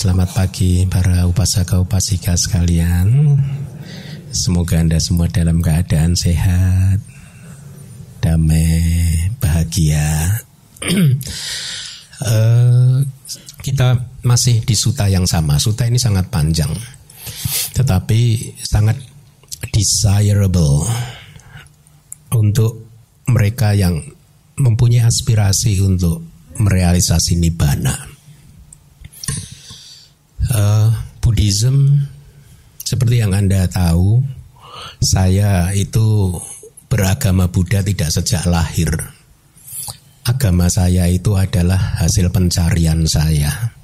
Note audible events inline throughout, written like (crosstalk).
Selamat pagi para upasaka upasika sekalian. Semoga Anda semua dalam keadaan sehat, damai, bahagia. uh, (clears throat) kita masih di suta yang sama. Suta ini sangat panjang, tetapi sangat desirable untuk mereka yang mempunyai aspirasi untuk merealisasi nibbana. Uh, Buddhism seperti yang Anda tahu, saya itu beragama Buddha tidak sejak lahir. Agama saya itu adalah hasil pencarian saya.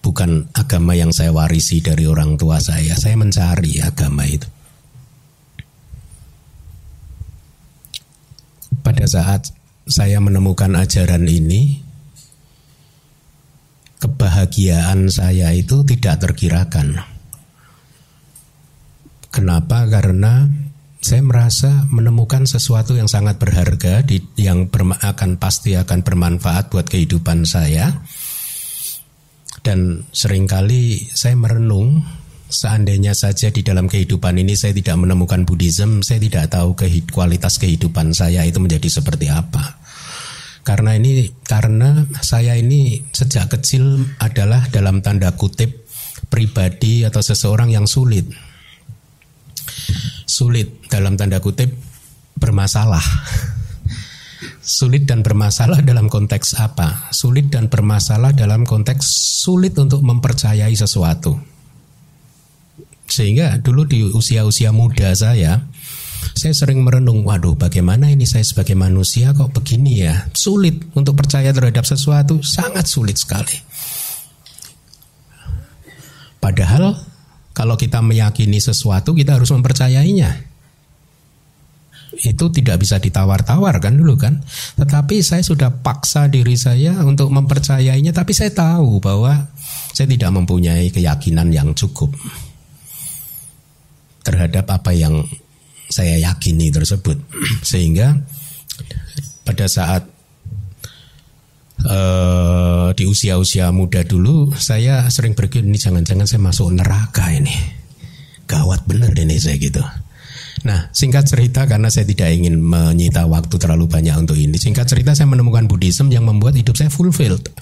Bukan agama yang saya warisi dari orang tua saya. Saya mencari agama itu. Pada saat saya menemukan ajaran ini, kebahagiaan saya itu tidak terkirakan Kenapa? Karena saya merasa menemukan sesuatu yang sangat berharga di, yang ber, akan pasti akan bermanfaat buat kehidupan saya. Dan sering kali saya merenung seandainya saja di dalam kehidupan ini saya tidak menemukan Buddhism, saya tidak tahu kualitas kehidupan saya itu menjadi seperti apa. Karena ini karena saya ini sejak kecil adalah dalam tanda kutip pribadi atau seseorang yang sulit sulit dalam tanda kutip bermasalah. Sulit dan bermasalah dalam konteks apa? Sulit dan bermasalah dalam konteks sulit untuk mempercayai sesuatu. Sehingga dulu di usia-usia muda saya, saya sering merenung, waduh bagaimana ini saya sebagai manusia kok begini ya? Sulit untuk percaya terhadap sesuatu, sangat sulit sekali. Padahal kalau kita meyakini sesuatu, kita harus mempercayainya. Itu tidak bisa ditawar-tawar kan dulu kan. Tetapi saya sudah paksa diri saya untuk mempercayainya, tapi saya tahu bahwa saya tidak mempunyai keyakinan yang cukup terhadap apa yang saya yakini tersebut. (clears throat) Sehingga pada saat uh, di usia-usia muda dulu saya sering berpikir ini jangan-jangan saya masuk neraka ini gawat bener ini saya gitu Nah, singkat cerita karena saya tidak ingin menyita waktu terlalu banyak untuk ini. Singkat cerita saya menemukan Buddhism yang membuat hidup saya fulfilled.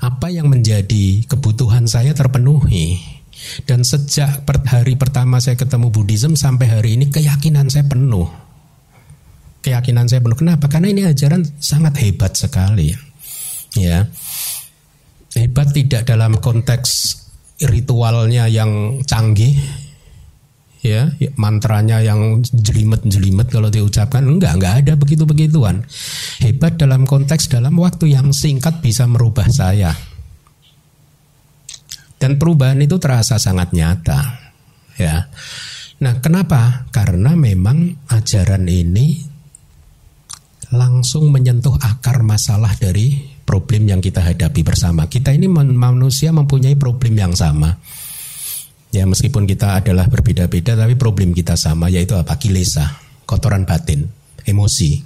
Apa yang menjadi kebutuhan saya terpenuhi. Dan sejak hari pertama saya ketemu Buddhism sampai hari ini keyakinan saya penuh keyakinan saya penuh. Kenapa? Karena ini ajaran sangat hebat sekali. Ya. Hebat tidak dalam konteks ritualnya yang canggih, ya mantranya yang jelimet-jelimet kalau diucapkan enggak enggak ada begitu begituan hebat dalam konteks dalam waktu yang singkat bisa merubah saya dan perubahan itu terasa sangat nyata ya nah kenapa karena memang ajaran ini langsung menyentuh akar masalah dari problem yang kita hadapi bersama. Kita ini manusia mempunyai problem yang sama. Ya meskipun kita adalah berbeda-beda tapi problem kita sama yaitu apa? Kilesa, kotoran batin, emosi.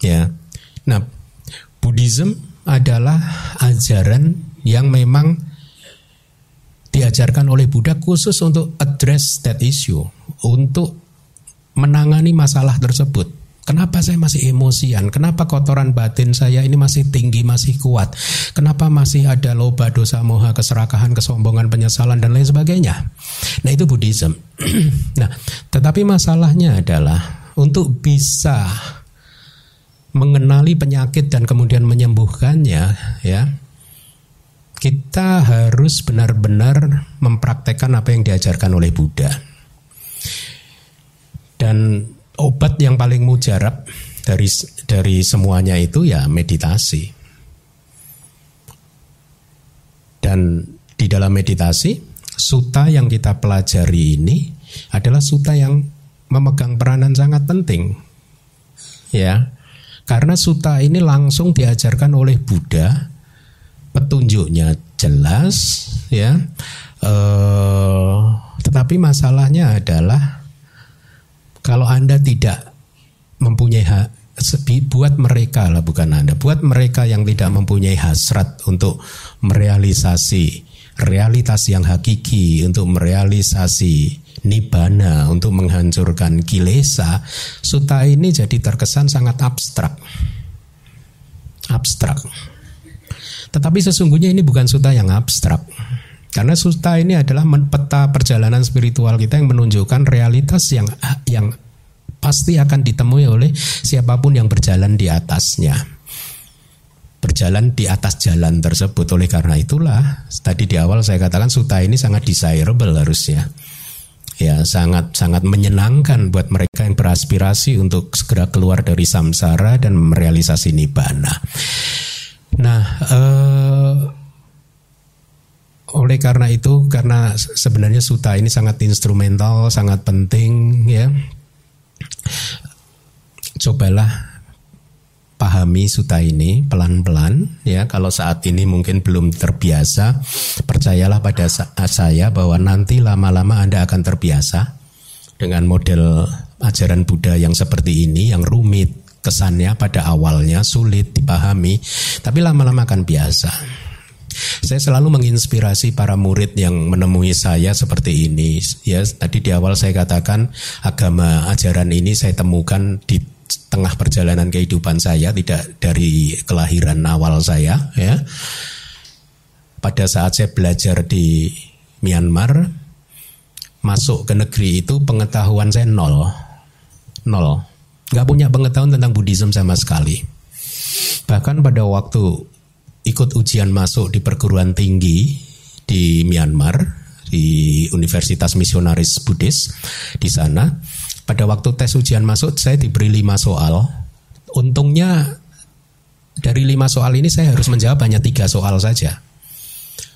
Ya. Nah, Buddhism adalah ajaran yang memang diajarkan oleh Buddha khusus untuk address that issue, untuk menangani masalah tersebut. Kenapa saya masih emosian? Kenapa kotoran batin saya ini masih tinggi, masih kuat? Kenapa masih ada loba, dosa, moha, keserakahan, kesombongan, penyesalan, dan lain sebagainya? Nah itu Buddhism. (clears throat) nah, tetapi masalahnya adalah untuk bisa mengenali penyakit dan kemudian menyembuhkannya, ya, kita harus benar-benar mempraktekkan apa yang diajarkan oleh Buddha. Dan obat yang paling mujarab dari dari semuanya itu ya meditasi. Dan di dalam meditasi, suta yang kita pelajari ini adalah suta yang memegang peranan sangat penting. Ya. Karena suta ini langsung diajarkan oleh Buddha, petunjuknya jelas, ya. Eh, tetapi masalahnya adalah kalau Anda tidak mempunyai buat mereka lah bukan Anda, buat mereka yang tidak mempunyai hasrat untuk merealisasi realitas yang hakiki, untuk merealisasi nibana, untuk menghancurkan kilesa, suta ini jadi terkesan sangat abstrak. Abstrak. Tetapi sesungguhnya ini bukan suta yang abstrak. Karena suta ini adalah peta perjalanan spiritual kita yang menunjukkan realitas yang yang pasti akan ditemui oleh siapa pun yang berjalan di atasnya. Berjalan di atas jalan tersebut. Oleh karena itulah tadi di awal saya katakan suta ini sangat desirable harusnya. Ya, sangat sangat menyenangkan buat mereka yang beraspirasi untuk segera keluar dari samsara dan merealisasi nibbana. Nah, eh, oleh karena itu karena sebenarnya suta ini sangat instrumental, sangat penting ya. Cobalah pahami suta ini pelan-pelan ya. Kalau saat ini mungkin belum terbiasa, percayalah pada saya bahwa nanti lama-lama Anda akan terbiasa dengan model ajaran Buddha yang seperti ini yang rumit kesannya pada awalnya sulit dipahami, tapi lama-lama akan biasa. Saya selalu menginspirasi para murid yang menemui saya seperti ini. Ya, tadi di awal saya katakan agama ajaran ini saya temukan di tengah perjalanan kehidupan saya, tidak dari kelahiran awal saya. Ya, pada saat saya belajar di Myanmar, masuk ke negeri itu pengetahuan saya nol, nol, nggak punya pengetahuan tentang Buddhism sama sekali. Bahkan pada waktu ikut ujian masuk di perguruan tinggi di Myanmar di Universitas Misionaris Buddhis di sana. Pada waktu tes ujian masuk saya diberi lima soal. Untungnya dari lima soal ini saya harus menjawab hanya tiga soal saja.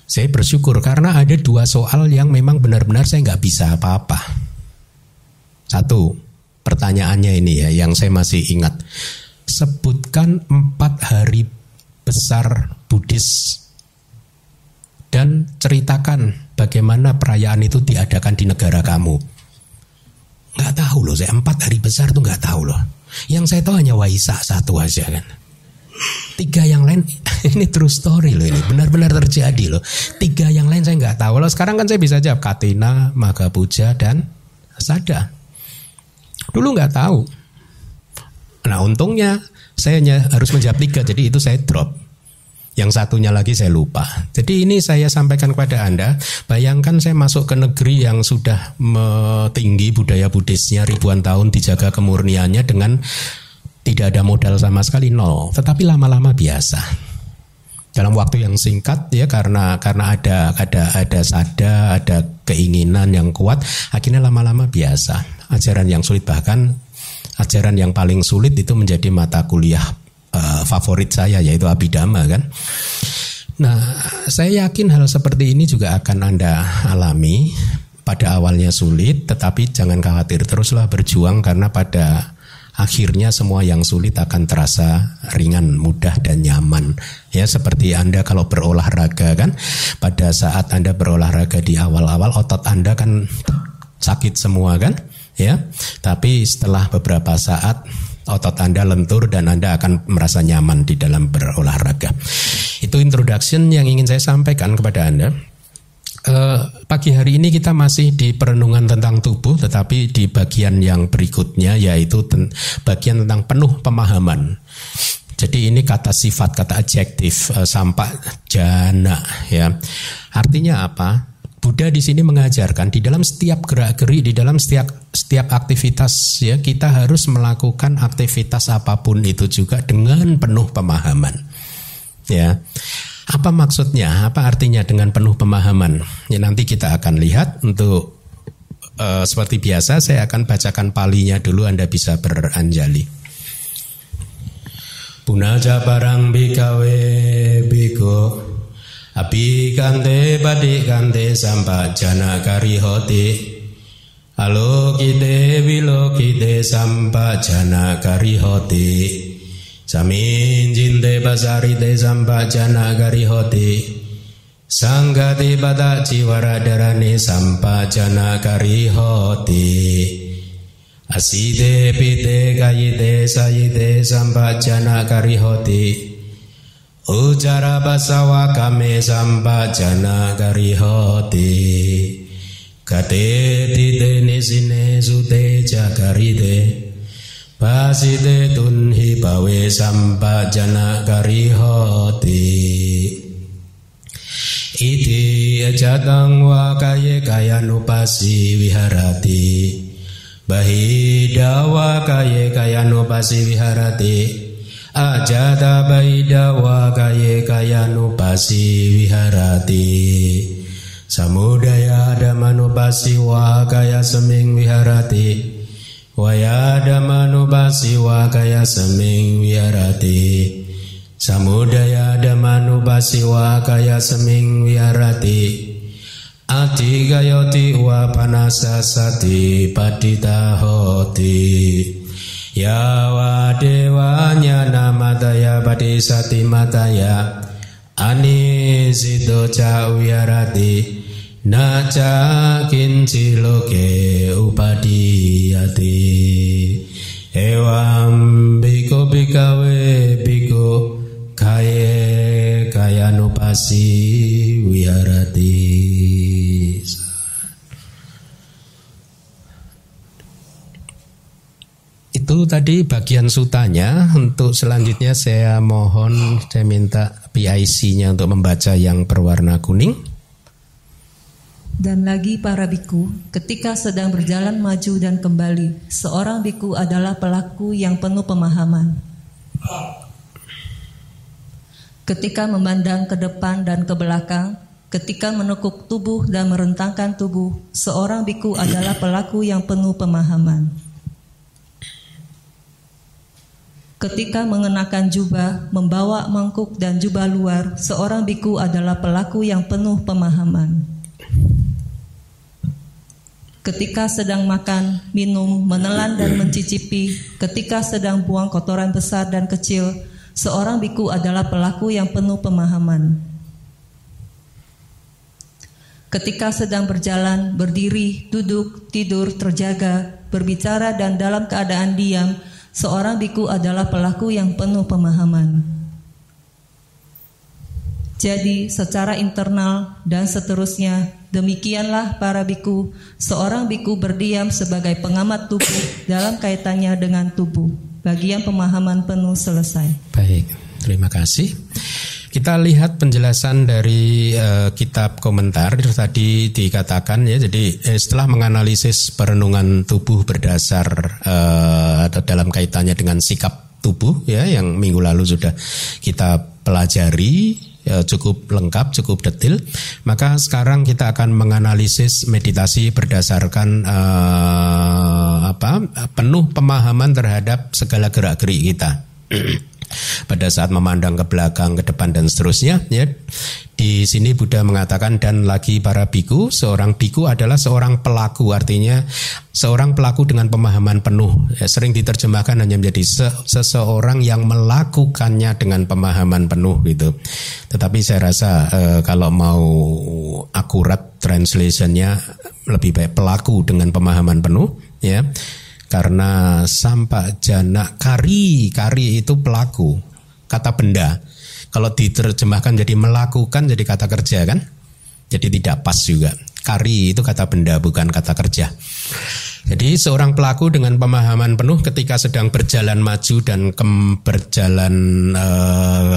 Saya bersyukur karena ada dua soal yang memang benar-benar saya nggak bisa apa-apa. Satu, pertanyaannya ini ya yang saya masih ingat. Sebutkan empat hari besar Buddhis dan ceritakan bagaimana perayaan itu diadakan di negara kamu. Nggak tahu loh, saya empat hari besar tuh nggak tahu loh. Yang saya tahu hanya Waisak satu aja kan. Tiga yang lain (laughs) ini true story loh ini benar-benar terjadi loh. Tiga yang lain saya nggak tahu loh. Sekarang kan saya bisa jawab Katina, Maga Puja dan Sada. Dulu nggak tahu. Nah untungnya saya hanya harus menjawab tiga, jadi itu saya drop. Yang satunya lagi saya lupa. Jadi ini saya sampaikan kepada Anda, bayangkan saya masuk ke negeri yang sudah tinggi budaya Buddhisnya ribuan tahun dijaga kemurniannya dengan tidak ada modal sama sekali nol, tetapi lama-lama biasa dalam waktu yang singkat ya karena karena ada ada ada sada ada keinginan yang kuat akhirnya lama-lama biasa ajaran yang sulit bahkan ajaran yang paling sulit itu menjadi mata kuliah uh, favorit saya yaitu abidama kan. Nah, saya yakin hal seperti ini juga akan Anda alami. Pada awalnya sulit, tetapi jangan khawatir teruslah berjuang karena pada akhirnya semua yang sulit akan terasa ringan, mudah dan nyaman. Ya seperti Anda kalau berolahraga kan, pada saat Anda berolahraga di awal-awal otot Anda kan sakit semua kan? Ya. Tapi setelah beberapa saat otot Anda lentur dan Anda akan merasa nyaman di dalam berolahraga. Itu introduction yang ingin saya sampaikan kepada Anda. Uh, pagi hari ini kita masih di perenungan tentang tubuh, tetapi di bagian yang berikutnya yaitu ten bagian tentang penuh pemahaman. Jadi ini kata sifat, kata adjektif, uh, sampak jana ya. Artinya apa? Buddha di sini mengajarkan di dalam setiap gerak-geri, di dalam setiap setiap aktivitas ya kita harus melakukan aktivitas apa pun itu juga dengan penuh pemahaman. Ya. Apa maksudnya? Apa artinya dengan penuh pemahaman? Ya nanti kita akan lihat untuk uh, seperti biasa saya akan bacakan palinya dulu Anda bisa beranjali. Punaja barang bikawe biko Api kante badi kante sampa jana kari hoti. Alo kite wilo kite sampa jana kari hoti. Samin jinte basari te sampa jana kari hoti. Sanggati bata jiwara darani sampa jana kari hoti. Aside pite kayite sayite sampa jana kari hoti. Ucara basawa kame sampajana karihoti Kate tite nisine sute jakarite Pasite tunhi bawe sampajana karihoti Iti ajatang wa kaya kaya nupasi wiharati. Bahidawa kaya kaya nupasi viharati Ajata bahidawa kaya kaya nupasi viharati Samudaya damanupasi wa kaya seming viharati Waya damanupasi wa kaya seming viharati Samudaya damanupasi wa kaya seming viharati Adi gayoti wa panasasati padita hoti Ya wa dewanya namataya padisati mataya Ani sido ca wiyarati Naca kinci loke upadiyati Ewam biko bikawe biko Kaye kaya nupasi wiharati Itu tadi bagian sutanya. Untuk selanjutnya saya mohon saya minta PIC-nya untuk membaca yang berwarna kuning. Dan lagi para biku, ketika sedang berjalan maju dan kembali, seorang biku adalah pelaku yang penuh pemahaman. Ketika memandang ke depan dan ke belakang, ketika menekuk tubuh dan merentangkan tubuh, seorang biku adalah pelaku yang penuh pemahaman. Ketika mengenakan jubah, membawa mangkuk dan jubah luar, seorang biku adalah pelaku yang penuh pemahaman. Ketika sedang makan, minum, menelan dan mencicipi, ketika sedang buang kotoran besar dan kecil, seorang biku adalah pelaku yang penuh pemahaman. Ketika sedang berjalan, berdiri, duduk, tidur, terjaga, berbicara dan dalam keadaan diam, Seorang biku adalah pelaku yang penuh pemahaman. Jadi, secara internal dan seterusnya, demikianlah para biku. Seorang biku berdiam sebagai pengamat tubuh dalam kaitannya dengan tubuh. Bagian pemahaman penuh selesai. Baik, terima kasih. Kita lihat penjelasan dari uh, kitab komentar tadi dikatakan ya. Jadi eh, setelah menganalisis perenungan tubuh berdasar uh, atau dalam kaitannya dengan sikap tubuh ya yang minggu lalu sudah kita pelajari cukup lengkap, cukup detail. Maka sekarang kita akan menganalisis meditasi berdasarkan uh, apa penuh pemahaman terhadap segala gerak-gerik kita. (clears throat) pada saat memandang ke belakang, ke depan dan seterusnya ya. Di sini Buddha mengatakan dan lagi para biku, seorang biku adalah seorang pelaku artinya seorang pelaku dengan pemahaman penuh. Ya, sering diterjemahkan hanya menjadi se seseorang yang melakukannya dengan pemahaman penuh gitu. Tetapi saya rasa eh, kalau mau akurat translationnya lebih baik pelaku dengan pemahaman penuh ya karena sampak jana kari kari itu pelaku kata benda. Kalau diterjemahkan jadi melakukan jadi kata kerja kan? Jadi tidak pas juga. Kari itu kata benda bukan kata kerja. Jadi seorang pelaku dengan pemahaman penuh ketika sedang berjalan maju dan kem, berjalan e,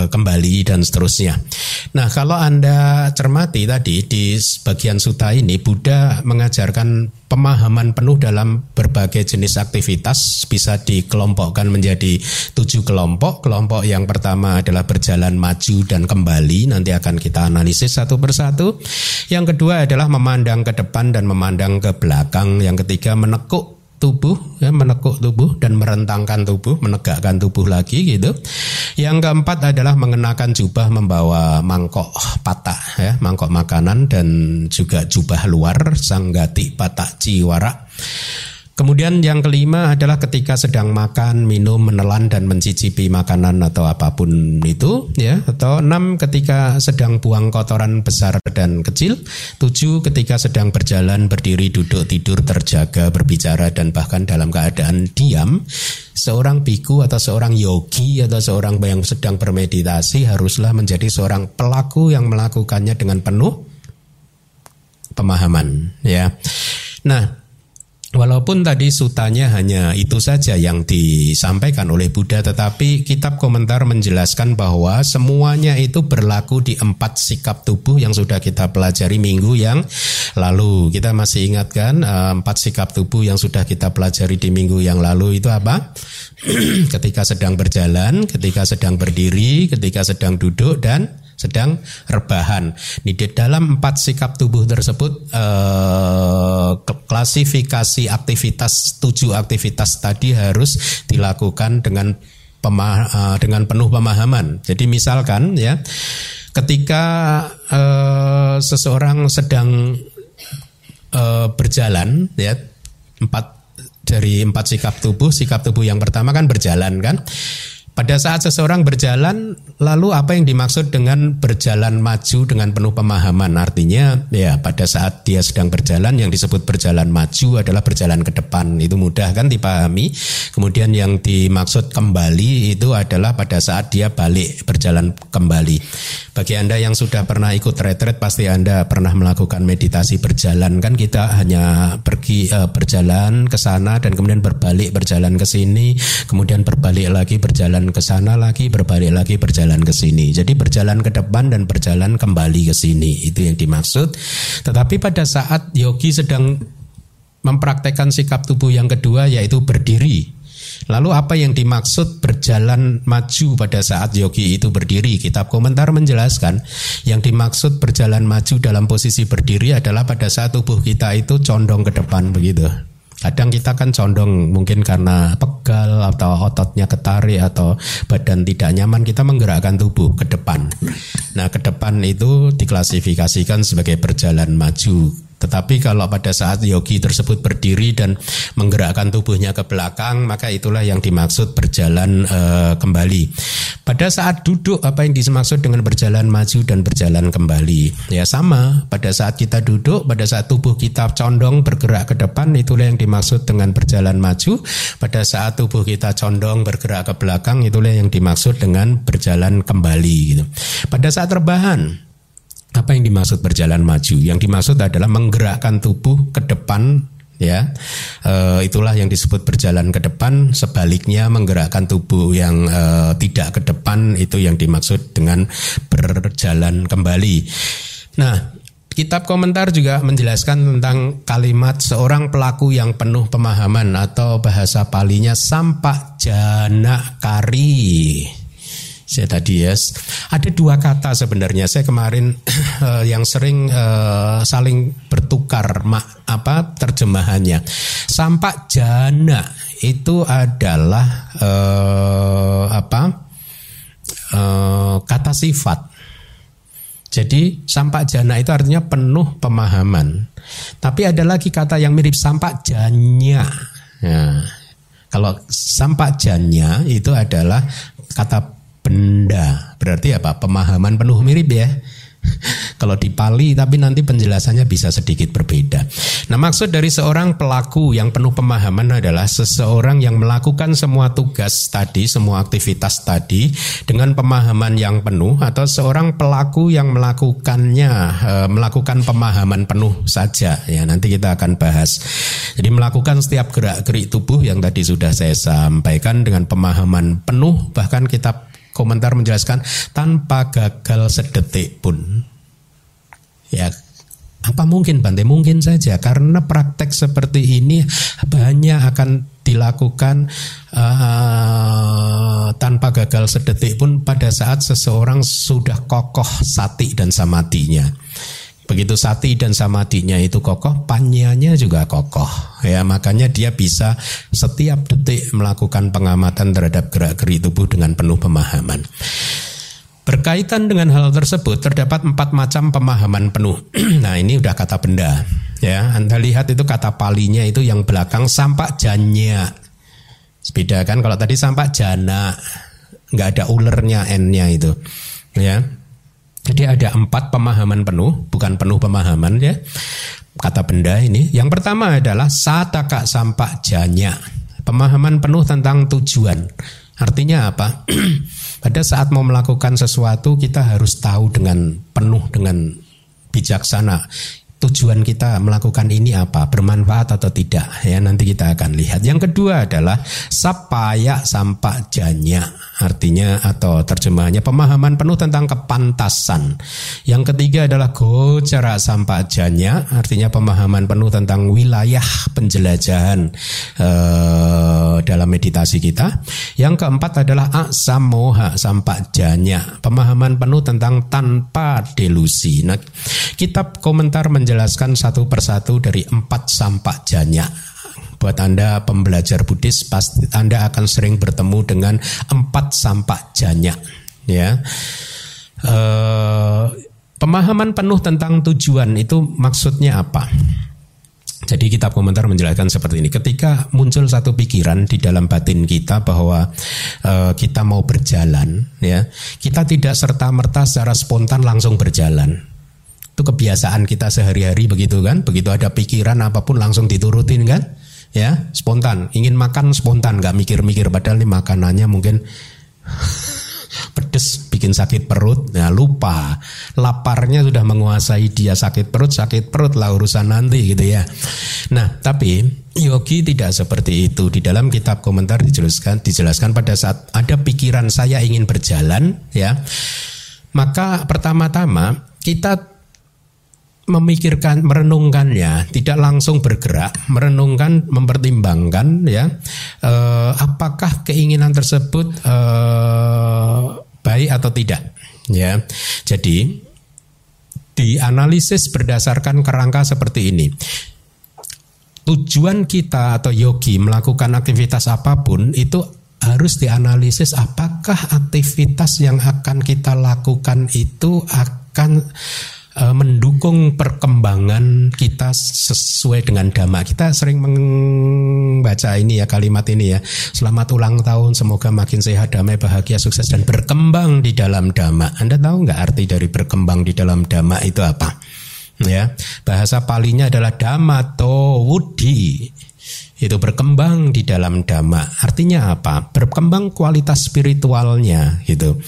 kembali dan seterusnya. Nah, kalau Anda cermati tadi di bagian suta ini Buddha mengajarkan pemahaman penuh dalam berbagai jenis aktivitas bisa dikelompokkan menjadi tujuh kelompok. Kelompok yang pertama adalah berjalan maju dan kembali. Nanti akan kita analisis satu persatu. Yang kedua adalah memandang ke depan dan memandang ke belakang. Yang ketiga menekuk tubuh ya menekuk tubuh dan merentangkan tubuh menegakkan tubuh lagi gitu. Yang keempat adalah mengenakan jubah membawa mangkok patah ya mangkok makanan dan juga jubah luar sanggati patah ciwara Kemudian yang kelima adalah ketika sedang makan, minum, menelan dan mencicipi makanan atau apa pun itu ya. Atau enam ketika sedang buang kotoran besar dan kecil. Tujuh ketika sedang berjalan, berdiri, duduk, tidur, terjaga, berbicara dan bahkan dalam keadaan diam. Seorang biku atau seorang yogi atau seorang yang sedang bermeditasi haruslah menjadi seorang pelaku yang melakukannya dengan penuh pemahaman ya. Nah, Walaupun tadi sutanya hanya itu saja yang disampaikan oleh Buddha, tetapi kitab komentar menjelaskan bahwa semuanya itu berlaku di empat sikap tubuh yang sudah kita pelajari minggu yang lalu. Kita masih ingatkan eh, empat sikap tubuh yang sudah kita pelajari di minggu yang lalu itu apa? (clears throat) ketika sedang berjalan, ketika sedang berdiri, ketika sedang duduk dan sedang rebahan. Di dalam empat sikap tubuh tersebut eh, klasifikasi aktivitas tujuh aktivitas tadi harus dilakukan dengan pemah, eh, dengan penuh pemahaman. Jadi misalkan ya, ketika eh, seseorang sedang eh, berjalan ya empat dari empat sikap tubuh, sikap tubuh yang pertama kan berjalan kan. Pada saat seseorang berjalan, lalu apa yang dimaksud dengan berjalan maju dengan penuh pemahaman? Artinya, ya pada saat dia sedang berjalan, yang disebut berjalan maju adalah berjalan ke depan. Itu mudah kan dipahami. Kemudian yang dimaksud kembali itu adalah pada saat dia balik berjalan kembali. Bagi anda yang sudah pernah ikut retret, pasti anda pernah melakukan meditasi berjalan kan? Kita hanya pergi uh, berjalan ke sana dan kemudian berbalik berjalan ke sini, kemudian berbalik lagi berjalan berjalan ke sana lagi, berbalik lagi, berjalan ke sini. Jadi berjalan ke depan dan berjalan kembali ke sini. Itu yang dimaksud. Tetapi pada saat yogi sedang mempraktekkan sikap tubuh yang kedua yaitu berdiri. Lalu apa yang dimaksud berjalan maju pada saat yogi itu berdiri? Kitab komentar menjelaskan yang dimaksud berjalan maju dalam posisi berdiri adalah pada saat tubuh kita itu condong ke depan begitu. Kadang kita kan condong mungkin karena pegal atau ototnya ketarik atau badan tidak nyaman kita menggerakkan tubuh ke depan. Nah, ke depan itu diklasifikasikan sebagai berjalan maju tetapi kalau pada saat yogi tersebut berdiri dan menggerakkan tubuhnya ke belakang, maka itulah yang dimaksud berjalan e, kembali. Pada saat duduk, apa yang dimaksud dengan berjalan maju dan berjalan kembali? Ya sama, pada saat kita duduk, pada saat tubuh kita condong bergerak ke depan, itulah yang dimaksud dengan berjalan maju. Pada saat tubuh kita condong bergerak ke belakang, itulah yang dimaksud dengan berjalan kembali. Gitu. Pada saat rebahan, apa yang dimaksud berjalan maju? Yang dimaksud adalah menggerakkan tubuh ke depan ya. E, itulah yang disebut berjalan ke depan. Sebaliknya menggerakkan tubuh yang e, tidak ke depan itu yang dimaksud dengan berjalan kembali. Nah Kitab komentar juga menjelaskan tentang kalimat seorang pelaku yang penuh pemahaman atau bahasa palinya sampak jana kari saya tadi ya ada dua kata sebenarnya. Saya kemarin uh, (clears throat) yang sering uh, saling bertukar mak apa terjemahannya. Sampak jana itu adalah uh, apa uh, kata sifat. Jadi sampak jana itu artinya penuh pemahaman. Tapi ada lagi kata yang mirip sampak janya. Ya. kalau sampak janya itu adalah kata benda. Berarti apa? Pemahaman penuh mirip ya. (laughs) Kalau di Pali tapi nanti penjelasannya bisa sedikit berbeda. Nah, maksud dari seorang pelaku yang penuh pemahaman adalah seseorang yang melakukan semua tugas tadi, semua aktivitas tadi dengan pemahaman yang penuh atau seorang pelaku yang melakukannya e, melakukan pemahaman penuh saja. Ya, nanti kita akan bahas. Jadi melakukan setiap gerak-gerik tubuh yang tadi sudah saya sampaikan dengan pemahaman penuh bahkan kita komentar menjelaskan tanpa gagal sedetik pun. Ya, apa mungkin Bante? Mungkin saja karena praktek seperti ini banyak akan dilakukan uh, tanpa gagal sedetik pun pada saat seseorang sudah kokoh sati dan samatinya. Begitu sati dan samadinya itu kokoh, panyanya juga kokoh. Ya, makanya dia bisa setiap detik melakukan pengamatan terhadap gerak-gerik tubuh dengan penuh pemahaman. Berkaitan dengan hal tersebut terdapat empat macam pemahaman penuh. (clears throat) nah ini udah kata benda. Ya, Anda lihat itu kata palinya itu yang belakang sampak janya. Beda kan kalau tadi sampak jana, nggak ada ulernya n-nya itu. Ya. Jadi ada empat pemahaman penuh, bukan penuh pemahaman ya. Kata benda ini. Yang pertama adalah sataka sampak janya. Pemahaman penuh tentang tujuan. Artinya apa? (clears throat) Pada saat mau melakukan sesuatu kita harus tahu dengan penuh dengan bijaksana tujuan kita melakukan ini apa, bermanfaat atau tidak. Ya, nanti kita akan lihat. Yang kedua adalah sapaya sampak janya. Artinya atau terjemahannya pemahaman penuh tentang kepantasan. Yang ketiga adalah gocara sampak janya. Artinya pemahaman penuh tentang wilayah penjelajahan eh, dalam meditasi kita. Yang keempat adalah aksamoha sampak janya. Pemahaman penuh tentang tanpa delusi. Nah, kitab komentar menjelaskan menjelaskan satu persatu dari empat sampak janya. Buat Anda pembelajar Buddhis, pasti Anda akan sering bertemu dengan empat sampak janya. Ya, e, pemahaman penuh tentang tujuan itu maksudnya apa? Jadi kitab komentar menjelaskan seperti ini. Ketika muncul satu pikiran di dalam batin kita bahwa e, kita mau berjalan, ya, kita tidak serta merta secara spontan langsung berjalan. Itu kebiasaan kita sehari-hari begitu kan? Begitu ada pikiran apa pun langsung diturutin kan? Ya, spontan. Ingin makan spontan, nggak mikir-mikir. Padahal ini makanannya mungkin (laughs) pedes, bikin sakit perut. Nah, lupa. Laparnya sudah menguasai dia sakit perut, sakit perut lah urusan nanti gitu ya. Nah, tapi yogi tidak seperti itu. Di dalam kitab komentar dijelaskan dijelaskan pada saat ada pikiran saya ingin berjalan ya. Maka pertama-tama kita memikirkan, merenungkannya, tidak langsung bergerak, merenungkan, mempertimbangkan, ya, eh, apakah keinginan tersebut eh, baik atau tidak, ya. Jadi dianalisis berdasarkan kerangka seperti ini. Tujuan kita atau yogi melakukan aktivitas apa pun itu harus dianalisis apakah aktivitas yang akan kita lakukan itu akan mendukung perkembangan kita sesuai dengan dhamma. Kita sering membaca ini ya kalimat ini ya. Selamat ulang tahun, semoga makin sehat, damai, bahagia, sukses dan berkembang di dalam dhamma. Anda tahu nggak arti dari berkembang di dalam dhamma itu apa? Ya, bahasa palinya adalah dhammato wudi itu berkembang di dalam dhamma. Artinya apa? Berkembang kualitas spiritualnya gitu.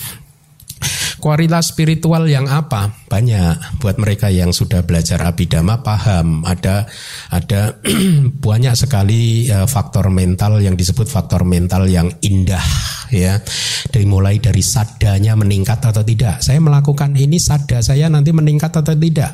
Kualitas spiritual yang apa? Banyak buat mereka yang sudah belajar abidama paham ada ada (clears throat) banyak sekali uh, faktor mental yang disebut faktor mental yang indah ya. Dari mulai dari sadanya meningkat atau tidak. Saya melakukan ini sada saya nanti meningkat atau tidak.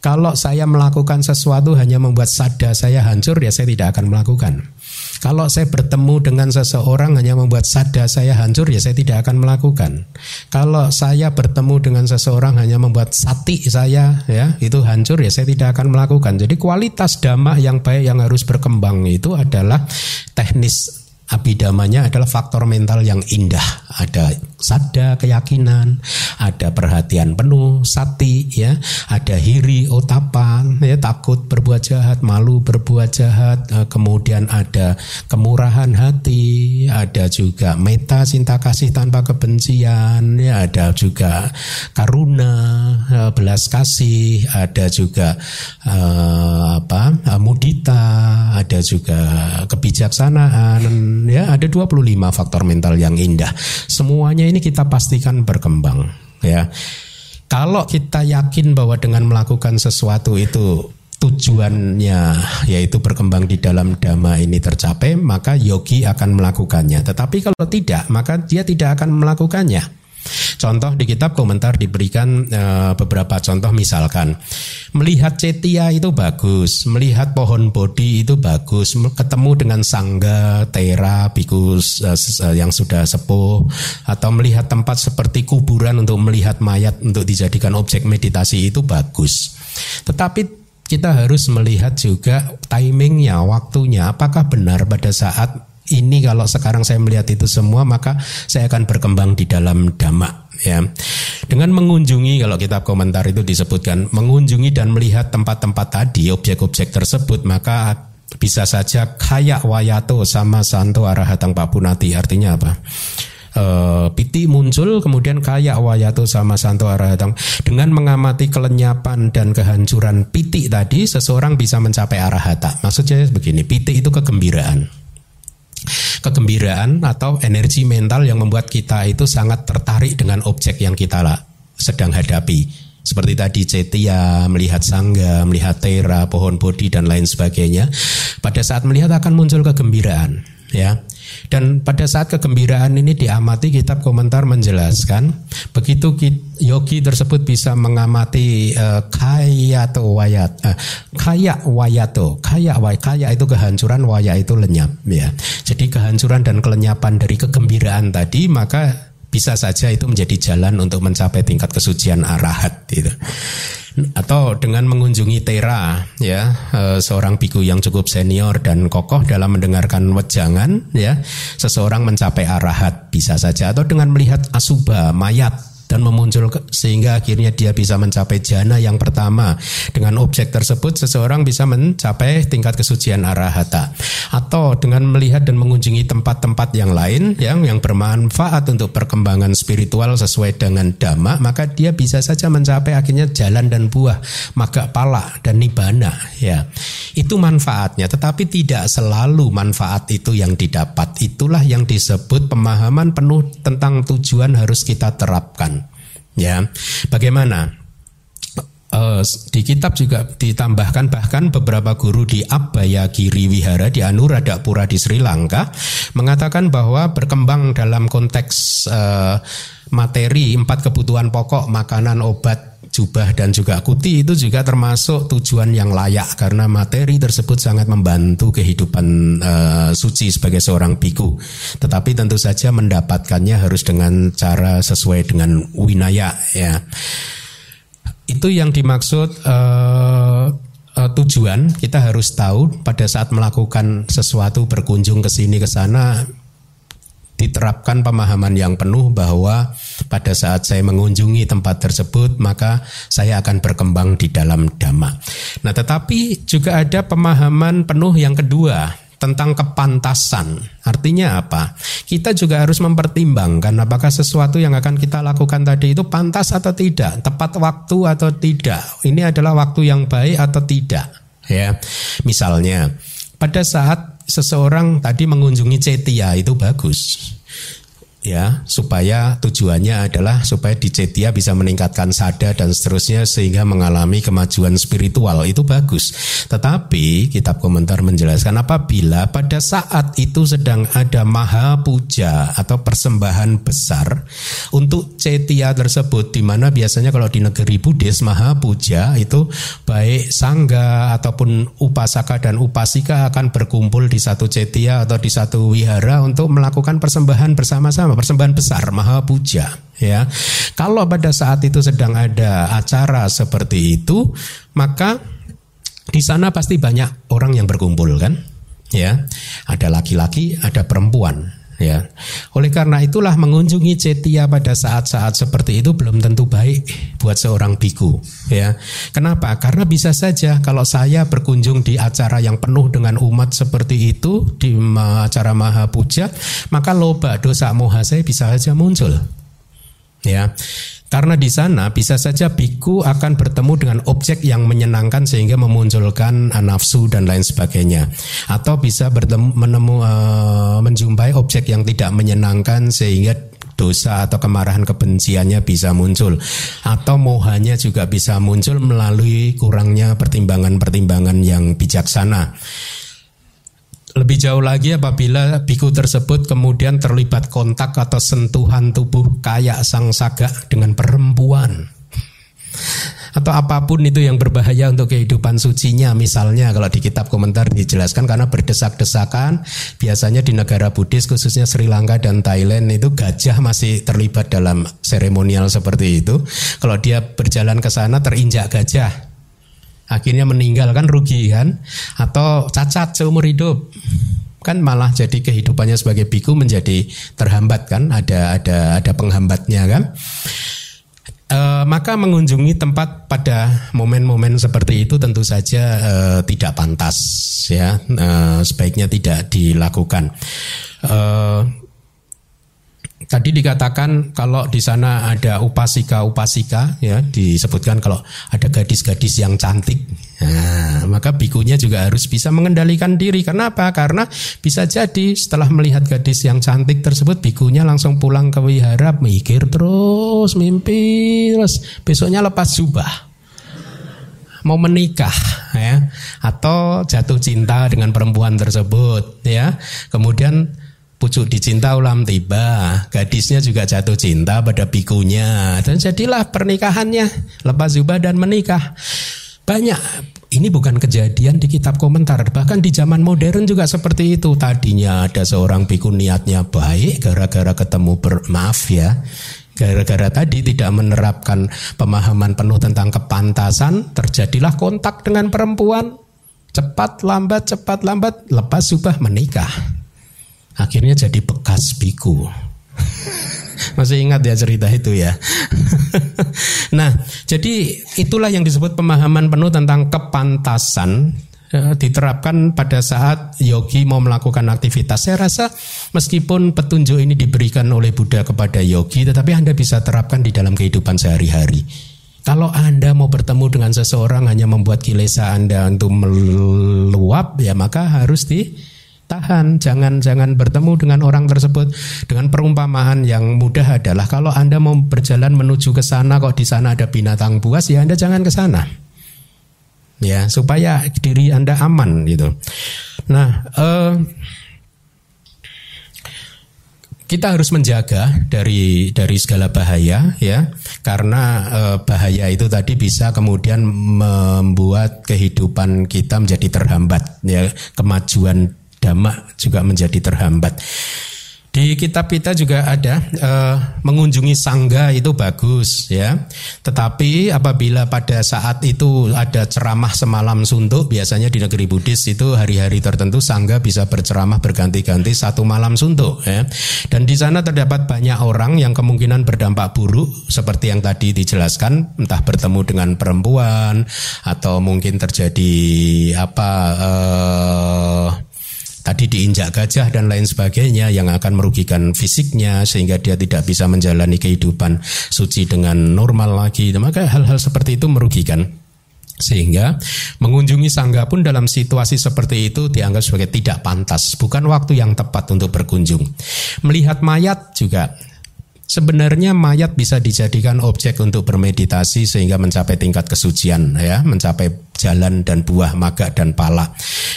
Kalau saya melakukan sesuatu hanya membuat sada saya hancur ya saya tidak akan melakukan. Kalau saya bertemu dengan seseorang hanya membuat sada saya hancur, ya saya tidak akan melakukan. Kalau saya bertemu dengan seseorang hanya membuat sati saya ya itu hancur, ya saya tidak akan melakukan. Jadi kualitas dhamma yang baik yang harus berkembang itu adalah teknis abidamanya adalah faktor mental yang indah. Ada sada keyakinan, ada perhatian penuh, sati, ya, ada hiri, otapan, ya, takut berbuat jahat, malu berbuat jahat, eh, kemudian ada kemurahan hati, ada juga meta cinta kasih tanpa kebencian, ya, ada juga karuna, eh, belas kasih, ada juga uh, apa mudita, ada juga kebijaksanaan ya. Ada 25 faktor mental yang indah. Semuanya ini kita pastikan berkembang ya. Kalau kita yakin bahwa dengan melakukan sesuatu itu tujuannya yaitu berkembang di dalam dhamma ini tercapai, maka yogi akan melakukannya. Tetapi kalau tidak, maka dia tidak akan melakukannya. Contoh di kitab komentar diberikan e, beberapa contoh misalkan melihat cetia itu bagus, melihat pohon bodi itu bagus, ketemu dengan sangga, tera, bikus e, yang sudah sepuh atau melihat tempat seperti kuburan untuk melihat mayat untuk dijadikan objek meditasi itu bagus. Tetapi kita harus melihat juga timingnya, waktunya, apakah benar pada saat ini kalau sekarang saya melihat itu semua maka saya akan berkembang di dalam dhamma ya. Dengan mengunjungi kalau kitab komentar itu disebutkan mengunjungi dan melihat tempat-tempat tadi, objek-objek tersebut, maka bisa saja kayak wayato sama santo arahatang papunati artinya apa? E, piti muncul kemudian kayak wayato sama santo arahatang dengan mengamati kelenyapan dan kehancuran piti tadi seseorang bisa mencapai arahata maksudnya begini piti itu kegembiraan kegembiraan atau energi mental yang membuat kita itu sangat tertarik dengan objek yang kita sedang hadapi seperti tadi cetia, melihat sangga, melihat tera, pohon bodhi dan lain sebagainya. Pada saat melihat akan muncul kegembiraan, ya. Dan pada saat kegembiraan ini diamati kitab komentar menjelaskan begitu yogi tersebut bisa mengamati uh, kaya atau wayat uh, kaya wayato kaya way kaya itu kehancuran waya itu lenyap ya. Jadi kehancuran dan kelenyapan dari kegembiraan tadi maka bisa saja itu menjadi jalan untuk mencapai tingkat kesucian arahat gitu. Atau dengan mengunjungi tera ya eh, seorang biku yang cukup senior dan kokoh dalam mendengarkan wejangan ya seseorang mencapai arahat bisa saja atau dengan melihat asuba mayat dan memuncul sehingga akhirnya dia bisa mencapai jana yang pertama. Dengan objek tersebut seseorang bisa mencapai tingkat kesucian arahata. Atau dengan melihat dan mengunjungi tempat-tempat yang lain yang yang bermanfaat untuk perkembangan spiritual sesuai dengan dhamma, maka dia bisa saja mencapai akhirnya jalan dan buah, maka pala dan nibana ya. Itu manfaatnya, tetapi tidak selalu manfaat itu yang didapat. Itulah yang disebut pemahaman penuh tentang tujuan harus kita terapkan. Ya, bagaimana? Uh, di kitab juga ditambahkan bahkan beberapa guru di Abaya Giri Wihara di Anuradhapura di Sri Lanka mengatakan bahwa berkembang dalam konteks uh, materi empat kebutuhan pokok makanan obat jubah dan juga kuti itu juga termasuk tujuan yang layak karena materi tersebut sangat membantu kehidupan uh, suci sebagai seorang biku. Tetapi tentu saja mendapatkannya harus dengan cara sesuai dengan winaya ya. Itu yang dimaksud uh, uh, tujuan kita harus tahu pada saat melakukan sesuatu berkunjung ke sini ke sana diterapkan pemahaman yang penuh bahwa pada saat saya mengunjungi tempat tersebut maka saya akan berkembang di dalam dhamma. Nah, tetapi juga ada pemahaman penuh yang kedua tentang kepantasan. Artinya apa? Kita juga harus mempertimbangkan apakah sesuatu yang akan kita lakukan tadi itu pantas atau tidak, tepat waktu atau tidak. Ini adalah waktu yang baik atau tidak, ya. Misalnya, pada saat seseorang tadi mengunjungi Cetia itu bagus ya supaya tujuannya adalah supaya di Cetia bisa meningkatkan sada dan seterusnya sehingga mengalami kemajuan spiritual itu bagus. Tetapi kitab komentar menjelaskan apabila pada saat itu sedang ada maha puja atau persembahan besar untuk Cetia tersebut di mana biasanya kalau di negeri Buddhis maha puja itu baik sangga ataupun upasaka dan upasika akan berkumpul di satu Cetia atau di satu wihara untuk melakukan persembahan bersama-sama persembahan besar maha puja ya. Kalau pada saat itu sedang ada acara seperti itu, maka di sana pasti banyak orang yang berkumpul kan? Ya. Ada laki-laki, ada perempuan ya. Oleh karena itulah mengunjungi cetia pada saat-saat seperti itu belum tentu baik buat seorang biku, ya. Kenapa? Karena bisa saja kalau saya berkunjung di acara yang penuh dengan umat seperti itu di acara Maha Puja, maka loba dosa moha saya bisa saja muncul. Ya. Karena di sana bisa saja biku akan bertemu dengan objek yang menyenangkan sehingga memunculkan nafsu dan lain sebagainya. Atau bisa bertemu menemu uh, menjumpai objek yang tidak menyenangkan sehingga dosa atau kemarahan kebenciannya bisa muncul atau mohanya juga bisa muncul melalui kurangnya pertimbangan-pertimbangan yang bijaksana. Lebih jauh lagi apabila biku tersebut kemudian terlibat kontak atau sentuhan tubuh kayak sang saga dengan perempuan. Atau apa pun itu yang berbahaya untuk kehidupan sucinya misalnya kalau di kitab komentar dijelaskan karena berdesak-desakan biasanya di negara Buddhis khususnya Sri Lanka dan Thailand itu gajah masih terlibat dalam seremonial seperti itu. Kalau dia berjalan ke sana terinjak gajah akhirnya meninggal kan rugi kan? Atau cacat seumur hidup. Kan malah jadi kehidupannya sebagai biku menjadi terhambat kan? Ada ada ada penghambatnya kan? E, maka mengunjungi tempat pada momen-momen seperti itu tentu saja e, tidak pantas ya. E, sebaiknya tidak dilakukan. E, Tadi dikatakan kalau di sana ada upasika-upasika ya disebutkan kalau ada gadis-gadis yang cantik. Nah, maka bikunya juga harus bisa mengendalikan diri. Kenapa? Karena bisa jadi setelah melihat gadis yang cantik tersebut bikunya langsung pulang ke wihara mikir terus, mimpi terus. Besoknya lepas jubah mau menikah ya atau jatuh cinta dengan perempuan tersebut ya. Kemudian pucuk dicinta ulam tiba, gadisnya juga jatuh cinta pada bikunya, dan jadilah pernikahannya lepas jubah dan menikah. Banyak ini bukan kejadian di kitab komentar, bahkan di zaman modern juga seperti itu. Tadinya ada seorang biku niatnya baik, gara-gara ketemu ber, maaf ya, gara-gara tadi tidak menerapkan pemahaman penuh tentang kepantasan, terjadilah kontak dengan perempuan, cepat lambat, cepat lambat, lepas subah menikah. Akhirnya jadi bekas biku. Masih ingat ya cerita itu ya. (laughs) nah, jadi itulah yang disebut pemahaman penuh tentang kepantasan ya, diterapkan pada saat yogi mau melakukan aktivitas. Saya rasa meskipun petunjuk ini diberikan oleh Buddha kepada yogi, tetapi Anda bisa terapkan di dalam kehidupan sehari-hari. Kalau Anda mau bertemu dengan seseorang hanya membuat kilesa Anda untuk meluap, ya maka harus di tahan, jangan jangan bertemu dengan orang tersebut dengan perumpamaan yang mudah adalah kalau Anda mau berjalan menuju ke sana kok di sana ada binatang buas ya Anda jangan ke sana. Ya, supaya diri Anda aman gitu. Nah, eh, kita harus menjaga dari dari segala bahaya ya karena eh, bahaya itu tadi bisa kemudian membuat kehidupan kita menjadi terhambat ya kemajuan damak juga menjadi terhambat. Di kitab kita juga ada uh, mengunjungi sangga itu bagus ya. Tetapi apabila pada saat itu ada ceramah semalam suntuk, biasanya di negeri Buddhis itu hari-hari tertentu sangga bisa berceramah berganti-ganti satu malam suntuk ya. Dan di sana terdapat banyak orang yang kemungkinan berdampak buruk seperti yang tadi dijelaskan, entah bertemu dengan perempuan atau mungkin terjadi apa uh, tadi diinjak gajah dan lain sebagainya yang akan merugikan fisiknya sehingga dia tidak bisa menjalani kehidupan suci dengan normal lagi. Maka hal-hal seperti itu merugikan. Sehingga mengunjungi sangga pun dalam situasi seperti itu dianggap sebagai tidak pantas, bukan waktu yang tepat untuk berkunjung. Melihat mayat juga Sebenarnya mayat bisa dijadikan objek untuk bermeditasi sehingga mencapai tingkat kesucian ya, mencapai jalan dan buah maga dan pala.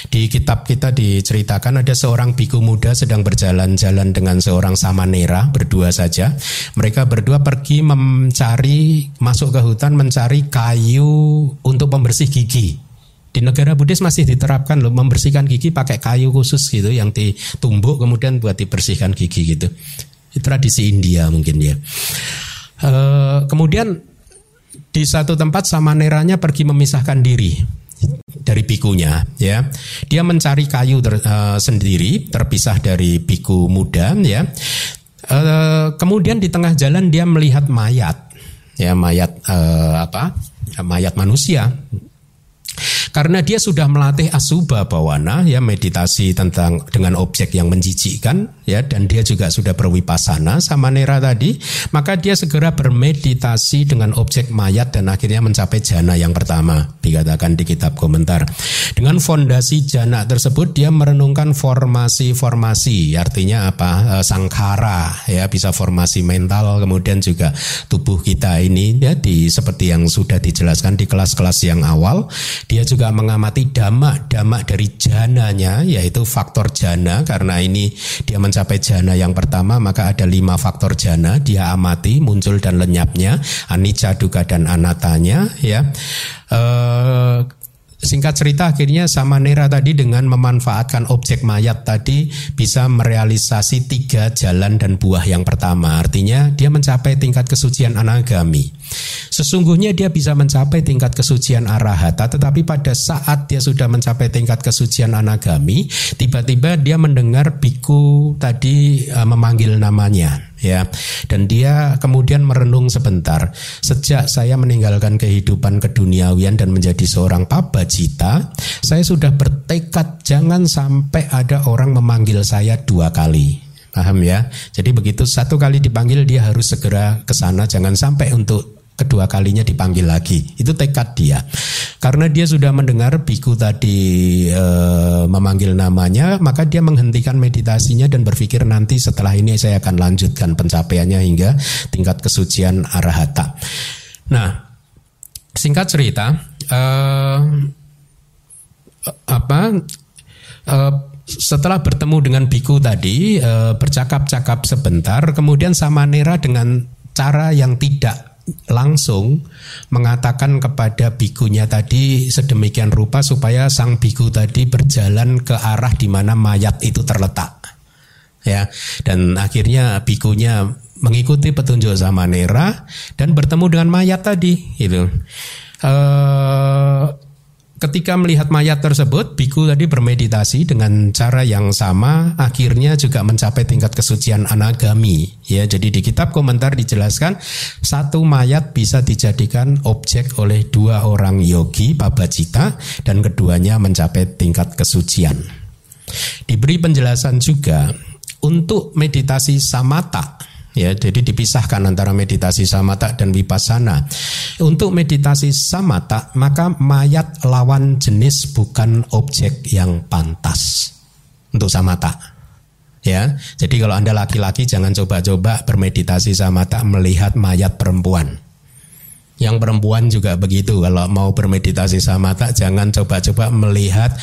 Di kitab kita diceritakan ada seorang biku muda sedang berjalan-jalan dengan seorang samanera berdua saja. Mereka berdua pergi mencari masuk ke hutan mencari kayu untuk pembersih gigi. Di negara Buddhis masih diterapkan loh membersihkan gigi pakai kayu khusus gitu yang ditumbuk kemudian buat dibersihkan gigi gitu tradisi India mungkin ya. E, kemudian di satu tempat Samaneranya pergi memisahkan diri dari bikunya ya. Dia mencari kayu ter, uh, sendiri terpisah dari biku muda ya. Uh, kemudian di tengah jalan dia melihat mayat ya mayat uh, apa? Mayat manusia karena dia sudah melatih asubha bawana ya meditasi tentang dengan objek yang menjijikkan ya dan dia juga sudah berwipasana sama Nera tadi, maka dia segera bermeditasi dengan objek mayat dan akhirnya mencapai jana yang pertama dikatakan di kitab komentar. Dengan fondasi jana tersebut dia merenungkan formasi-formasi artinya apa? E, sangkara ya bisa formasi mental kemudian juga tubuh kita ini ya di seperti yang sudah dijelaskan di kelas-kelas yang awal dia juga juga mengamati damak-damak dari jananya yaitu faktor jana karena ini dia mencapai jana yang pertama maka ada lima faktor jana dia amati muncul dan lenyapnya anicca duka dan anatanya ya e, singkat cerita akhirnya sama Nera tadi dengan memanfaatkan objek mayat tadi bisa merealisasi tiga jalan dan buah yang pertama. Artinya dia mencapai tingkat kesucian anagami. Sesungguhnya dia bisa mencapai tingkat kesucian arahata tetapi pada saat dia sudah mencapai tingkat kesucian anagami tiba-tiba dia mendengar biku tadi uh, memanggil namanya ya. Dan dia kemudian merenung sebentar. Sejak saya meninggalkan kehidupan keduniawian dan menjadi seorang pabajita saya sudah bertekad jangan sampai ada orang memanggil saya dua kali. Paham ya? Jadi begitu satu kali dipanggil dia harus segera ke sana. Jangan sampai untuk kedua kalinya dipanggil lagi. Itu tekad dia. Karena dia sudah mendengar biku tadi e, memanggil namanya, maka dia menghentikan meditasinya dan berpikir nanti setelah ini saya akan lanjutkan pencapaiannya hingga tingkat kesucian arahata. Nah, singkat cerita, e, apa? E, setelah bertemu dengan biku tadi bercakap-cakap sebentar, kemudian Samanera dengan cara yang tidak langsung mengatakan kepada bikunya tadi sedemikian rupa supaya sang biku tadi berjalan ke arah di mana mayat itu terletak. Ya, dan akhirnya bikunya mengikuti petunjuk Samanera dan bertemu dengan mayat tadi itu. Uh, Ketika melihat mayat tersebut, biku tadi bermeditasi dengan cara yang sama, akhirnya juga mencapai tingkat kesucian anagami. Ya, jadi di kitab komentar dijelaskan satu mayat bisa dijadikan objek oleh dua orang yogi pabacita dan keduanya mencapai tingkat kesucian. Diberi penjelasan juga untuk meditasi samata Ya, jadi dipisahkan antara meditasi samata dan vipassana. Untuk meditasi samata, maka mayat lawan jenis bukan objek yang pantas untuk samata. Ya, jadi kalau Anda laki-laki jangan coba-coba bermeditasi samata melihat mayat perempuan. Yang perempuan juga begitu. Kalau mau bermeditasi samata jangan coba-coba melihat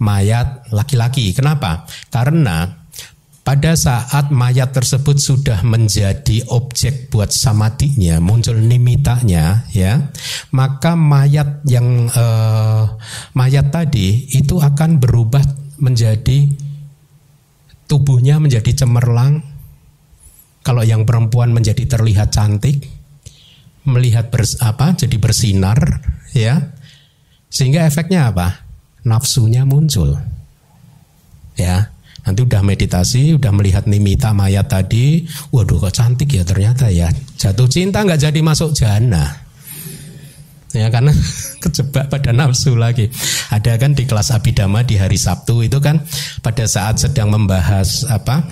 mayat laki-laki. Kenapa? Karena pada saat mayat tersebut sudah menjadi objek buat samatinya, muncul nimitanya, ya, maka mayat yang eh, mayat tadi itu akan berubah menjadi tubuhnya menjadi cemerlang. Kalau yang perempuan menjadi terlihat cantik, melihat bers, apa jadi bersinar, ya, sehingga efeknya apa? Nafsunya muncul, ya Nanti udah meditasi, udah melihat nimita mayat tadi, waduh kok cantik ya ternyata ya. Jatuh cinta nggak jadi masuk jana. Ya karena (laughs) kejebak pada nafsu lagi. Ada kan di kelas abidama di hari Sabtu itu kan pada saat sedang membahas apa?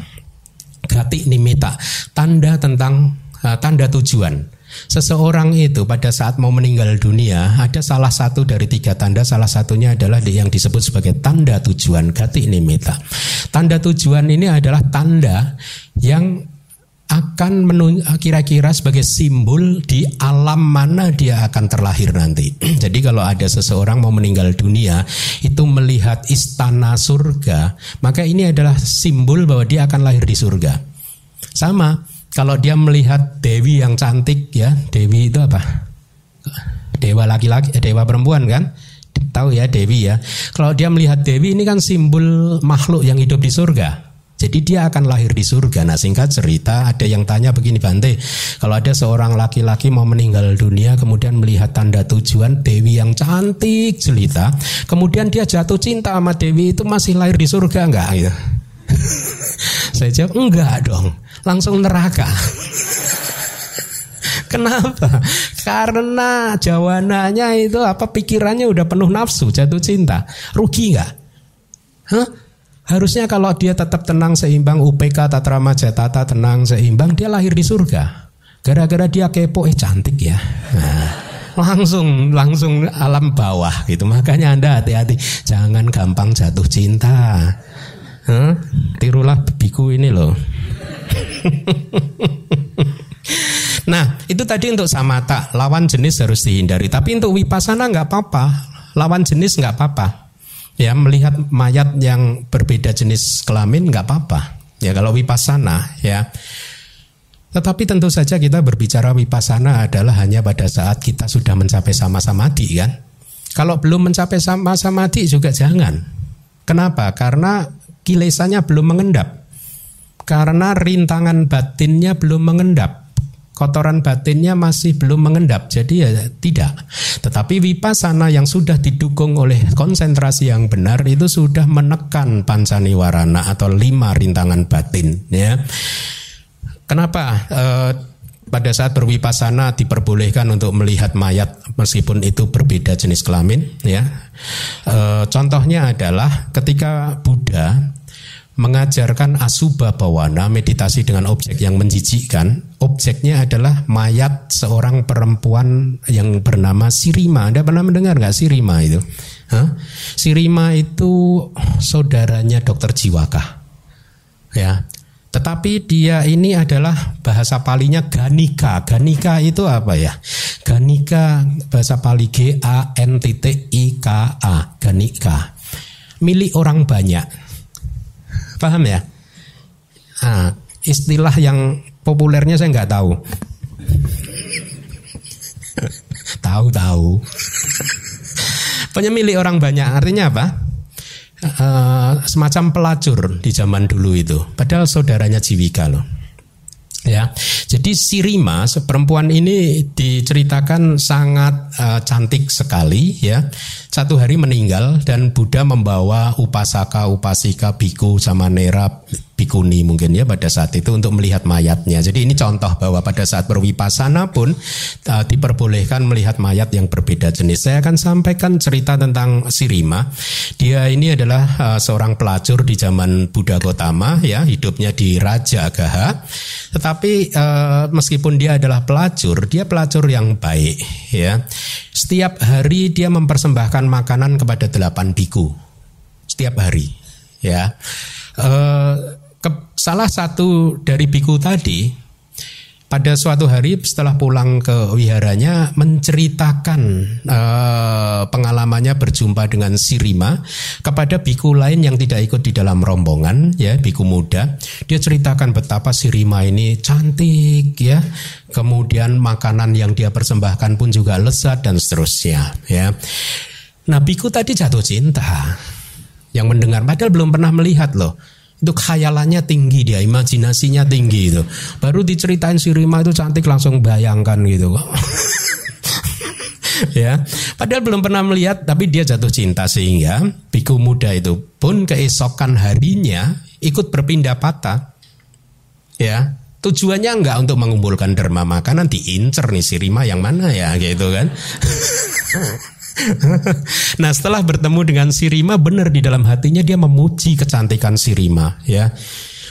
Gati nimita, tanda tentang uh, tanda tujuan. Seseorang itu pada saat mau meninggal dunia ada salah satu dari tiga tanda, salah satunya adalah yang disebut sebagai tanda tujuan gati nimita. Tanda tujuan ini adalah tanda yang akan kira-kira sebagai simbol di alam mana dia akan terlahir nanti. (clears throat) Jadi kalau ada seseorang mau meninggal dunia itu melihat istana surga, maka ini adalah simbol bahwa dia akan lahir di surga. Sama kalau dia melihat dewi yang cantik ya, dewi itu apa? Dewa laki-laki, eh, dewa perempuan kan? Tahu ya dewi ya. Kalau dia melihat dewi ini kan simbol makhluk yang hidup di surga. Jadi dia akan lahir di surga. Nah singkat cerita ada yang tanya begini Bante. Kalau ada seorang laki-laki mau meninggal dunia kemudian melihat tanda tujuan Dewi yang cantik jelita. Kemudian dia jatuh cinta sama Dewi itu masih lahir di surga enggak? Gitu. (laughs) Saya jawab enggak dong langsung neraka. Kenapa? Karena jawabannya itu apa pikirannya udah penuh nafsu, jatuh cinta. Rugi nggak? Hah? Harusnya kalau dia tetap tenang seimbang UPK Tatra Majatata tenang seimbang dia lahir di surga. Gara-gara dia kepo eh cantik ya. Nah, langsung langsung alam bawah gitu. Makanya Anda hati-hati jangan gampang jatuh cinta. Huh? Tirulah biku ini loh. (laughs) nah, itu tadi untuk samata, lawan jenis harus dihindari. Tapi untuk wipasana nggak apa-apa, lawan jenis nggak apa-apa. Ya, melihat mayat yang berbeda jenis kelamin nggak apa-apa. Ya, kalau wipasana, ya. Tetapi tentu saja kita berbicara wipasana adalah hanya pada saat kita sudah mencapai sama-sama di kan. Kalau belum mencapai masa mati juga jangan. Kenapa? Karena kilesanya belum mengendap. Karena rintangan batinnya belum mengendap. Kotoran batinnya masih belum mengendap. Jadi ya tidak. Tetapi wipasana yang sudah didukung oleh konsentrasi yang benar itu sudah menekan pancaniwarana atau lima rintangan batin. Ya. Kenapa? E, pada saat berwipasana diperbolehkan untuk melihat mayat meskipun itu berbeda jenis kelamin ya. E, contohnya adalah ketika Buddha mengajarkan asubha bawana meditasi dengan objek yang menjijikkan objeknya adalah mayat seorang perempuan yang bernama Sirima Anda pernah mendengar nggak Sirima itu Hah? Sirima itu saudaranya dokter Jiwaka ya tetapi dia ini adalah bahasa palinya ganika. Ganika itu apa ya? Ganika bahasa pali G A N T T I K A. Ganika. Milik orang banyak. Paham ya? Nah, istilah yang populernya saya nggak tahu. Tahu-tahu. Penyemilik orang banyak artinya apa? Uh, semacam pelacur di zaman dulu itu. Padahal saudaranya Jiwika loh. Ya, jadi Sirima perempuan ini diceritakan sangat uh, cantik sekali ya. Satu hari meninggal dan Buddha membawa upasaka, upasika, biku, sama nera bikuni mungkin ya pada saat itu untuk melihat mayatnya. Jadi ini contoh bahwa pada saat berwipasana pun uh, diperbolehkan melihat mayat yang berbeda jenis. Saya akan sampaikan cerita tentang Sirima. Dia ini adalah uh, seorang pelacur di zaman Buddha Gotama ya, hidupnya di Raja Agaha. Tetapi uh, meskipun dia adalah pelacur, dia pelacur yang baik ya. Setiap hari dia mempersembahkan makanan kepada delapan biku. Setiap hari ya. Uh, ke, salah satu dari biku tadi pada suatu hari setelah pulang ke wiharanya menceritakan uh, pengalamannya berjumpa dengan Sirima kepada biku lain yang tidak ikut di dalam rombongan ya biku muda. Dia ceritakan betapa Sirima ini cantik ya. Kemudian makanan yang dia persembahkan pun juga lezat dan seterusnya ya. Nah biku tadi jatuh cinta. Yang mendengar padahal belum pernah melihat loh itu khayalannya tinggi dia, imajinasinya tinggi itu. Baru diceritain si Rima itu cantik langsung bayangkan gitu. (laughs) ya, padahal belum pernah melihat tapi dia jatuh cinta sehingga biku muda itu pun keesokan harinya ikut berpindah patah. Ya, tujuannya enggak untuk mengumpulkan derma makanan diincer nih si Rima yang mana ya gitu kan. (laughs) nah setelah bertemu dengan Sirima benar di dalam hatinya dia memuji kecantikan Sirima ya.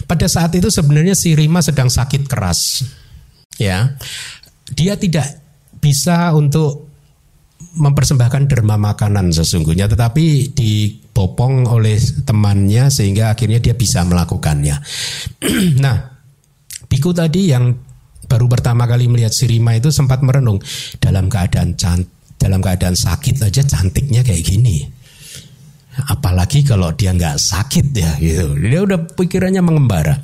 Pada saat itu sebenarnya Sirima sedang sakit keras ya. Dia tidak bisa untuk mempersembahkan derma makanan sesungguhnya tetapi dibopong oleh temannya sehingga akhirnya dia bisa melakukannya. (clears throat) nah, biku tadi yang baru pertama kali melihat Sirima itu sempat merenung dalam keadaan cantik dalam keadaan sakit aja cantiknya kayak gini. Apalagi kalau dia nggak sakit ya gitu. Dia udah pikirannya mengembara.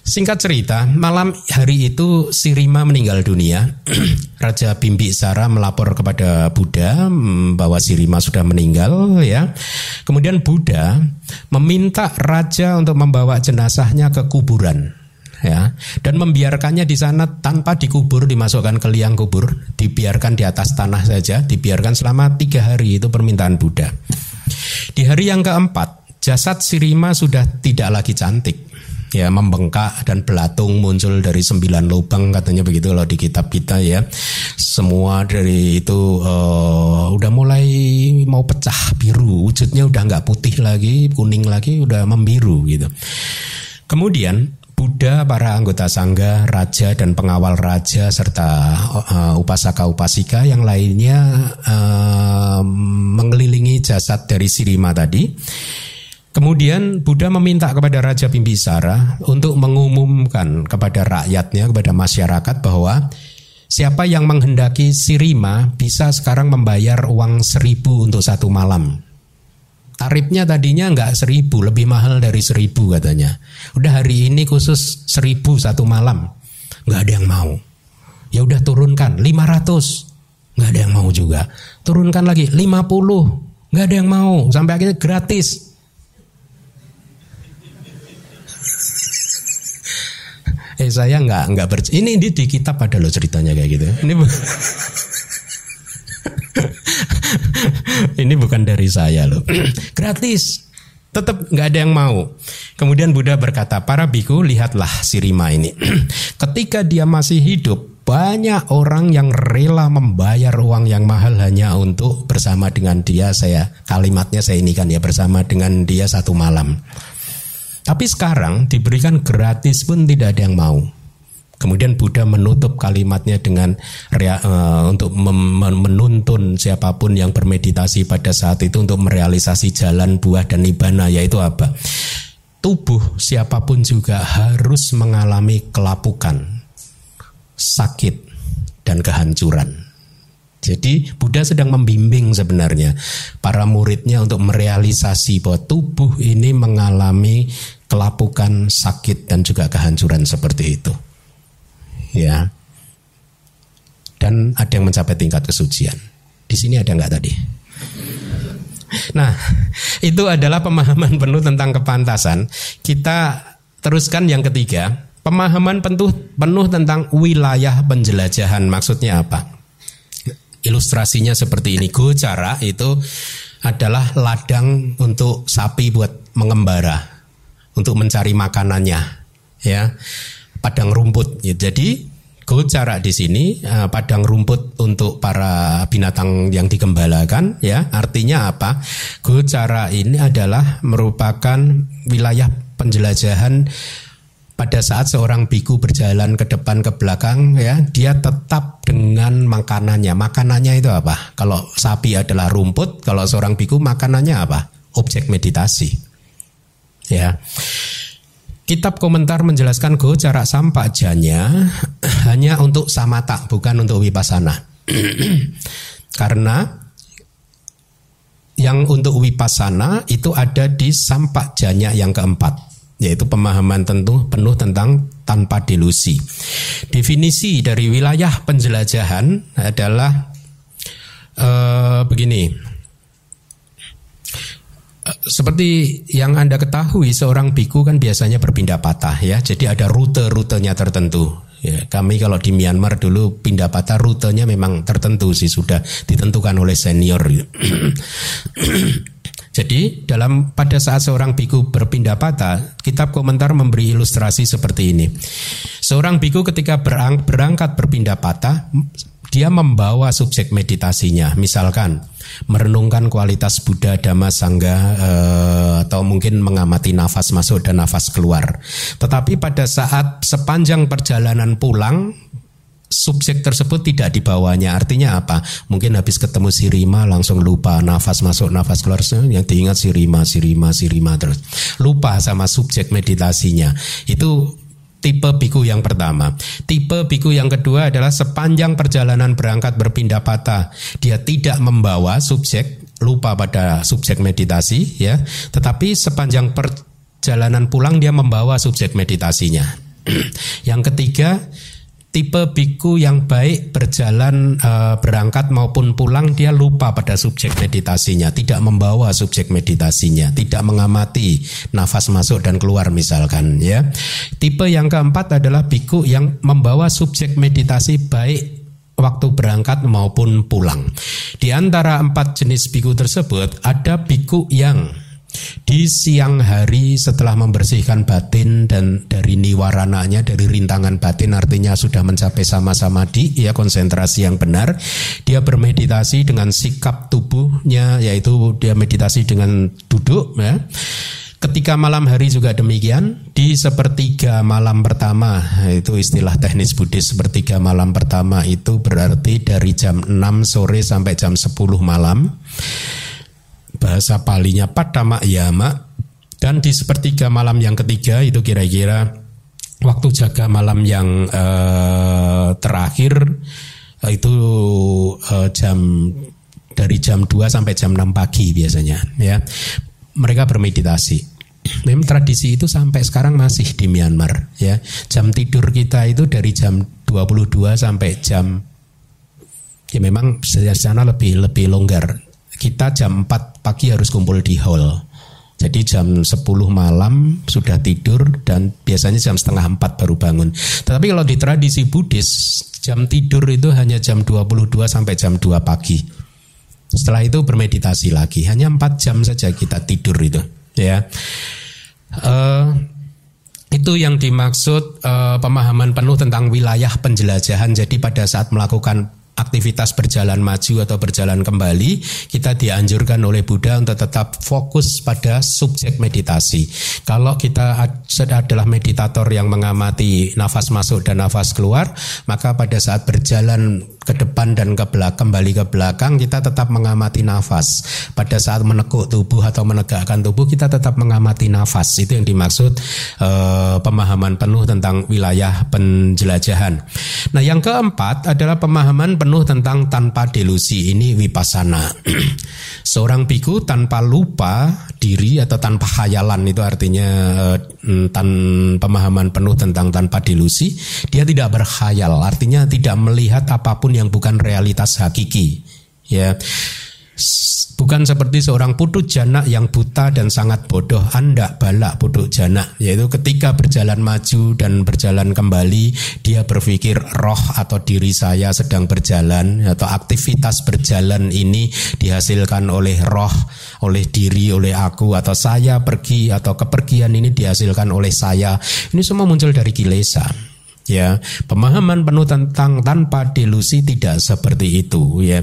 Singkat cerita, malam hari itu Sirima meninggal dunia. (clears throat) Raja Bimbisara melapor kepada Buddha mm, bahwa Sirima sudah meninggal ya. Kemudian Buddha meminta raja untuk membawa jenazahnya ke kuburan ya. Dan membiarkannya di sana tanpa dikubur dimasukkan ke liang kubur dibiarkan di atas tanah saja dibiarkan selama tiga hari itu permintaan Buddha. Di hari yang keempat jasad Sirima sudah tidak lagi cantik. Ya membengkak dan belatung muncul dari sembilan lubang katanya begitu kalau di kitab kita ya. Semua dari itu uh, udah mulai mau pecah biru wujudnya udah nggak putih lagi kuning lagi udah membiru gitu. Kemudian Buddha, para anggota sangga, raja dan pengawal raja serta uh, upasaka-upasika yang lainnya uh, mengelilingi jasad dari Sirima tadi. Kemudian Buddha meminta kepada Raja Bimbisara untuk mengumumkan kepada rakyatnya, kepada masyarakat bahwa siapa yang menghendaki Sirima bisa sekarang membayar uang seribu untuk satu malam. Tarifnya tadinya nggak seribu, lebih mahal dari seribu katanya. Udah hari ini khusus seribu satu malam, nggak ada yang mau. Ya udah turunkan lima ratus, nggak ada yang mau juga. Turunkan lagi 50, nggak ada yang mau. Sampai akhirnya gratis. eh saya nggak nggak ini, ini di kitab ada loh ceritanya kayak gitu. Ini (laughs) (laughs) ini bukan dari saya loh. (clears throat) gratis. Tetap nggak ada yang mau. Kemudian Buddha berkata, para biku lihatlah si Rima ini. (clears throat) Ketika dia masih hidup, banyak orang yang rela membayar uang yang mahal hanya untuk bersama dengan dia. Saya kalimatnya saya ini kan ya bersama dengan dia satu malam. Tapi sekarang diberikan gratis pun tidak ada yang mau. Kemudian Buddha menutup kalimatnya dengan uh, untuk menuntun siapa pun yang bermeditasi pada saat itu untuk merealisasi jalan buah dan nibbana yaitu apa? Tubuh siapa pun juga harus mengalami kelapukan, sakit dan kehancuran. Jadi Buddha sedang membimbing sebenarnya para muridnya untuk merealisasi bahwa tubuh ini mengalami kelapukan, sakit dan juga kehancuran seperti itu ya dan ada yang mencapai tingkat kesucian. Di sini ada nggak tadi? Nah, (laughs) itu adalah pemahaman penuh tentang kepantasan. Kita teruskan yang ketiga, pemahaman penuh penuh tentang wilayah penjelajahan. Maksudnya apa? Ilustrasinya seperti ini. Gocara itu adalah ladang untuk sapi buat mengembara, untuk mencari makanannya, ya padang rumput. Ya, jadi gocara di sini uh, padang rumput untuk para binatang yang digembalakan ya. Artinya apa? Gocara ini adalah merupakan wilayah penjelajahan pada saat seorang biku berjalan ke depan ke belakang ya dia tetap dengan makanannya makanannya itu apa kalau sapi adalah rumput kalau seorang biku makanannya apa objek meditasi ya Kitab komentar menjelaskan jarak sampak janya (clears throat) hanya untuk samata, bukan untuk wipasana. (clears throat) Karena yang untuk wipasana itu ada di sampak janya yang keempat, yaitu pemahaman tentu penuh tentang tanpa delusi. Definisi dari wilayah penjelajahan adalah uh, begini seperti yang Anda ketahui seorang biku kan biasanya berpindah patah ya. Jadi ada rute-rutenya tertentu. Ya, kami kalau di Myanmar dulu pindah patah rutenya memang tertentu sih sudah ditentukan oleh senior. (clears throat) Jadi dalam pada saat seorang biku berpindah patah, kitab komentar memberi ilustrasi seperti ini. Seorang biku ketika berang, berangkat berpindah patah, dia membawa subjek meditasinya. Misalkan merenungkan kualitas Buddha, Dhamma, Sangga eh, atau mungkin mengamati nafas masuk dan nafas keluar. Tetapi pada saat sepanjang perjalanan pulang subjek tersebut tidak dibawanya. Artinya apa? Mungkin habis ketemu si Rima langsung lupa nafas masuk, nafas keluar. Yang diingat si Rima, si Rima, si Rima terus. Lupa sama subjek meditasinya. Itu tipe biku yang pertama. Tipe biku yang kedua adalah sepanjang perjalanan berangkat berpindah patah, dia tidak membawa subjek, lupa pada subjek meditasi ya, tetapi sepanjang perjalanan pulang dia membawa subjek meditasinya. (clears throat) yang ketiga, tipe biku yang baik berjalan e, berangkat maupun pulang dia lupa pada subjek meditasinya, tidak membawa subjek meditasinya, tidak mengamati nafas masuk dan keluar misalkan ya. Tipe yang keempat adalah biku yang membawa subjek meditasi baik waktu berangkat maupun pulang. Di antara empat jenis biku tersebut ada biku yang di siang hari setelah membersihkan batin dan dari niwarananya dari rintangan batin artinya sudah mencapai sama-sama di ya konsentrasi yang benar dia bermeditasi dengan sikap tubuhnya yaitu dia meditasi dengan duduk ya. Ketika malam hari juga demikian, di sepertiga malam pertama, itu istilah teknis Buddhis sepertiga malam pertama itu berarti dari jam 6 sore sampai jam 10 malam bahasa palinya Padama Yama dan di sepertiga malam yang ketiga itu kira-kira waktu jaga malam yang uh, terakhir itu uh, jam dari jam 2 sampai jam 6 pagi biasanya ya. Mereka bermeditasi. Memang tradisi itu sampai sekarang masih di Myanmar ya. Jam tidur kita itu dari jam 22 sampai jam ya memang sana lebih lebih longgar. Kita jam 4 pagi harus kumpul di hall. Jadi jam 10 malam sudah tidur dan biasanya jam setengah 4 baru bangun. Tetapi kalau di tradisi Buddhis jam tidur itu hanya jam 22 sampai jam 2 pagi. Setelah itu bermeditasi lagi. Hanya 4 jam saja kita tidur itu, ya. Uh, itu yang dimaksud uh, pemahaman penuh tentang wilayah penjelajahan. Jadi pada saat melakukan aktivitas berjalan maju atau berjalan kembali, kita dianjurkan oleh Buddha untuk tetap fokus pada subjek meditasi. Kalau kita adalah meditator yang mengamati nafas masuk dan nafas keluar, maka pada saat berjalan ke depan dan ke belakang kembali ke belakang kita tetap mengamati nafas. Pada saat menekuk tubuh atau menegakkan tubuh kita tetap mengamati nafas. Itu yang dimaksud eh, pemahaman penuh tentang wilayah penjelajahan. Nah, yang keempat adalah pemahaman penuh tentang tanpa delusi ini vipassana. (clears throat) Seorang biku tanpa lupa diri atau tanpa khayalan itu artinya eh, tan pemahaman penuh tentang tanpa delusi, dia tidak berkhayal, artinya tidak melihat apa pun yang bukan realitas hakiki. Ya. Bukan seperti seorang putu jana yang buta dan sangat bodoh. Anda balak putu jana. Yaitu ketika berjalan maju dan berjalan kembali. Dia berpikir roh atau diri saya sedang berjalan. Atau aktivitas berjalan ini dihasilkan oleh roh, oleh diri, oleh aku. Atau saya pergi atau kepergian ini dihasilkan oleh saya. Ini semua muncul dari kilesa ya pemahaman penuh tentang tanpa delusi tidak seperti itu ya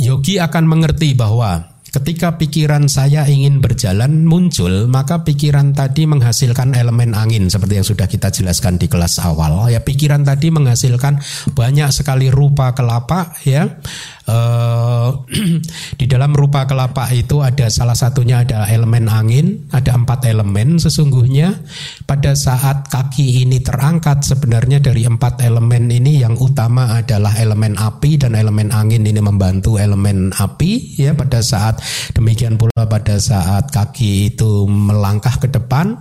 yogi akan mengerti bahwa Ketika pikiran saya ingin berjalan muncul, maka pikiran tadi menghasilkan elemen angin seperti yang sudah kita jelaskan di kelas awal. Ya, pikiran tadi menghasilkan banyak sekali rupa kelapa ya. Uh, (clears throat) di dalam rupa kelapa itu ada salah satunya ada elemen angin, ada empat elemen sesungguhnya. Pada saat kaki ini terangkat sebenarnya dari empat elemen ini yang utama adalah elemen api dan elemen angin. Ini membantu elemen api ya pada saat demikian pula pada saat kaki itu melangkah ke depan.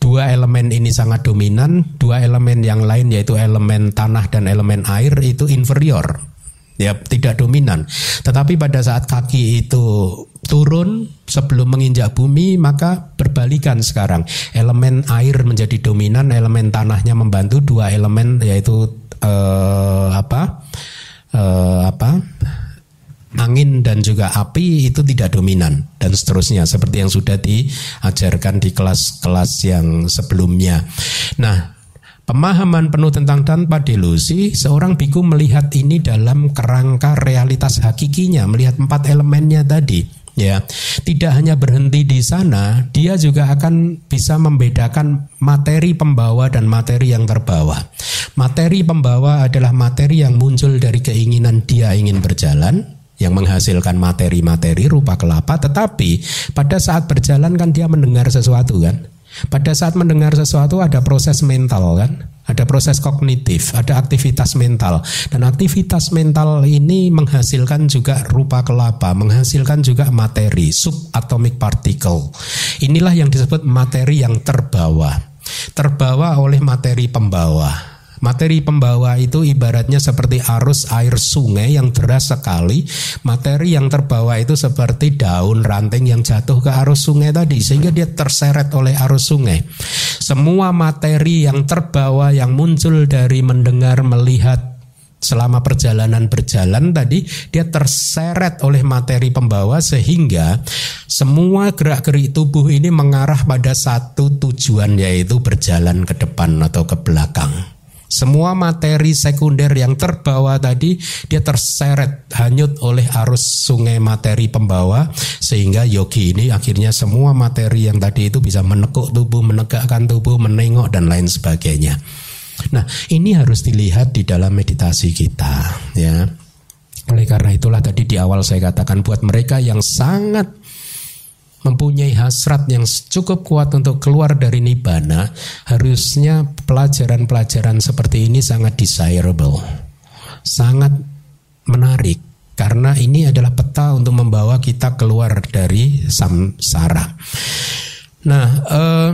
Dua elemen ini sangat dominan, dua elemen yang lain yaitu elemen tanah dan elemen air itu inferior ya tidak dominan. Tetapi pada saat kaki itu turun sebelum menginjak bumi maka berbalikan sekarang. Elemen air menjadi dominan, elemen tanahnya membantu dua elemen yaitu eh, apa? Eh, apa? angin dan juga api itu tidak dominan dan seterusnya seperti yang sudah diajarkan di kelas-kelas yang sebelumnya. Nah, Pemahaman penuh tentang tanpa delusi, seorang biku melihat ini dalam kerangka realitas hakikinya, melihat empat elemennya tadi. Ya, tidak hanya berhenti di sana, dia juga akan bisa membedakan materi pembawa dan materi yang terbawa. Materi pembawa adalah materi yang muncul dari keinginan dia ingin berjalan, yang menghasilkan materi-materi rupa kelapa, tetapi pada saat berjalan kan dia mendengar sesuatu kan, pada saat mendengar sesuatu ada proses mental kan, ada proses kognitif, ada aktivitas mental. Dan aktivitas mental ini menghasilkan juga rupa kelapa, menghasilkan juga materi, subatomic particle. Inilah yang disebut materi yang terbawa. Terbawa oleh materi pembawa. Materi pembawa itu ibaratnya seperti arus air sungai yang deras sekali. Materi yang terbawa itu seperti daun ranting yang jatuh ke arus sungai tadi sehingga dia terseret oleh arus sungai. Semua materi yang terbawa yang muncul dari mendengar, melihat, selama perjalanan berjalan tadi dia terseret oleh materi pembawa sehingga semua gerak-gerik tubuh ini mengarah pada satu tujuan yaitu berjalan ke depan atau ke belakang. Semua materi sekunder yang terbawa tadi dia terseret hanyut oleh arus sungai materi pembawa sehingga yogi ini akhirnya semua materi yang tadi itu bisa menekuk tubuh, menegakkan tubuh, menengok dan lain sebagainya. Nah, ini harus dilihat di dalam meditasi kita ya. Oleh karena itulah tadi di awal saya katakan buat mereka yang sangat mempunyai hasrat yang cukup kuat untuk keluar dari nibbana, harusnya pelajaran-pelajaran seperti ini sangat desirable, sangat menarik karena ini adalah peta untuk membawa kita keluar dari samsara. Nah, eh,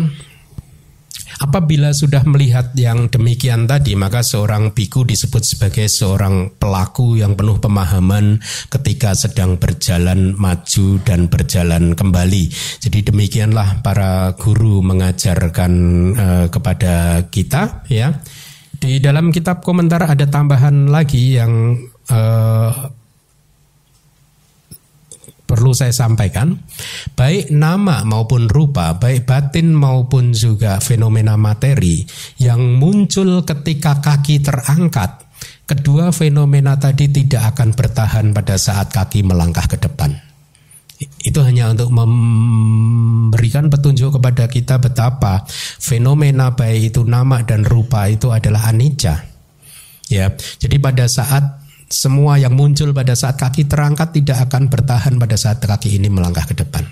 Apabila sudah melihat yang demikian tadi, maka seorang biku disebut sebagai seorang pelaku yang penuh pemahaman ketika sedang berjalan maju dan berjalan kembali. Jadi demikianlah para guru mengajarkan uh, kepada kita, ya. Di dalam kitab komentar ada tambahan lagi yang uh, perlu saya sampaikan, baik nama maupun rupa, baik batin maupun juga fenomena materi yang muncul ketika kaki terangkat, kedua fenomena tadi tidak akan bertahan pada saat kaki melangkah ke depan. Itu hanya untuk memberikan petunjuk kepada kita betapa fenomena baik itu nama dan rupa itu adalah anicca. Ya, jadi pada saat semua yang muncul pada saat kaki terangkat tidak akan bertahan pada saat kaki ini melangkah ke depan.